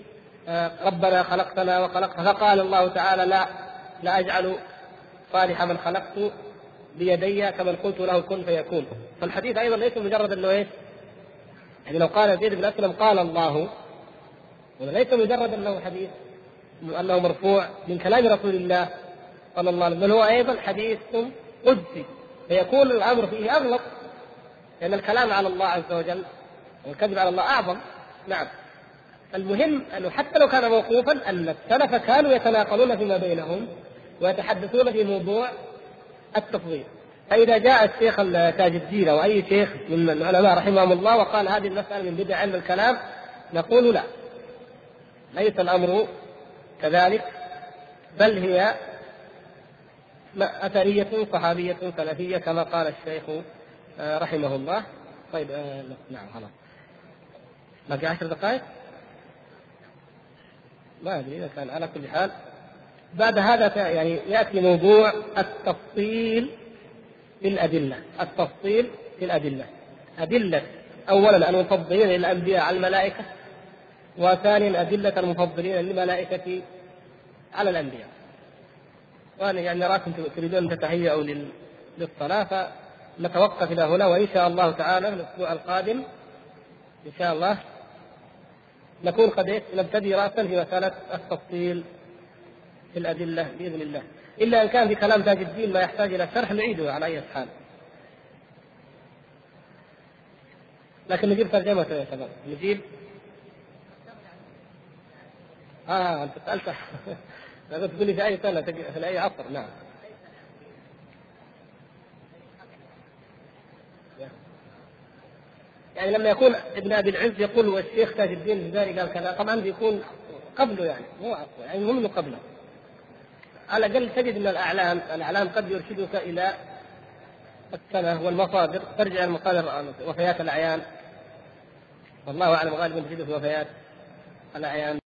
آه، ربنا خلقتنا وخلقت فقال الله تعالى لا لا أجعل صالح من خلقت بيدي كمن قلت له كن فيكون. فالحديث أيضا ليس مجرد أنه إيش؟ يعني لو قال زيد بن أسلم قال الله وليس مجرد أنه حديث أنه مرفوع من كلام رسول الله. صلى الله عليه وسلم. بل هو أيضا حديث قدسي. فيكون الأمر فيه اغلط لأن الكلام على الله عز وجل والكذب على الله أعظم. نعم. المهم أنه حتى لو كان موقوفا أن السلف كانوا يتناقلون فيما بينهم ويتحدثون في موضوع التفضيل. فإذا جاء الشيخ تاج الدين أو أي شيخ من العلماء رحمهم الله وقال هذه المسألة من بدع علم الكلام نقول لا. ليس الأمر كذلك بل هي أثرية صحابية سلفية كما قال الشيخ آه، رحمه الله. طيب آه، نعم خلاص. باقي عشر دقائق؟ ما أدري إذا كان على كل حال. بعد هذا يعني يأتي موضوع التفصيل في الأدلة. التفصيل في الأدلة. أدلة. أولا المفضلين للأنبياء على الملائكة وثانيا أدلة المفضلين للملائكة على الأنبياء. وأنا يعني أراكم تريدون ان تتهيأوا للصلاة فنتوقف إلى هنا وإن شاء الله تعالى في الأسبوع القادم إن شاء الله نكون قد نبتدي راسا في مسألة التفصيل في الأدلة بإذن الله. إلا إن كان في كلام تاج الدين ما يحتاج إلى شرح نعيده على أي حال. لكن نجيب ترجمته يا شباب. نجيب؟ آه أنت سألت. لازم تقول لي في أي سنه في اي عصر نعم. يعني لما يكون ابن أبي العز يقول والشيخ تاج الدين الجزائري قال كذا طبعا بيكون قبله يعني مو عصره يعني منه قبله. على الأقل تجد من الاعلام الأعلام قد يرشدك إلى السنة والمصادر ترجع إلى مصادر وفيات الأعيان. والله أعلم غالبا تجد في وفيات الأعيان.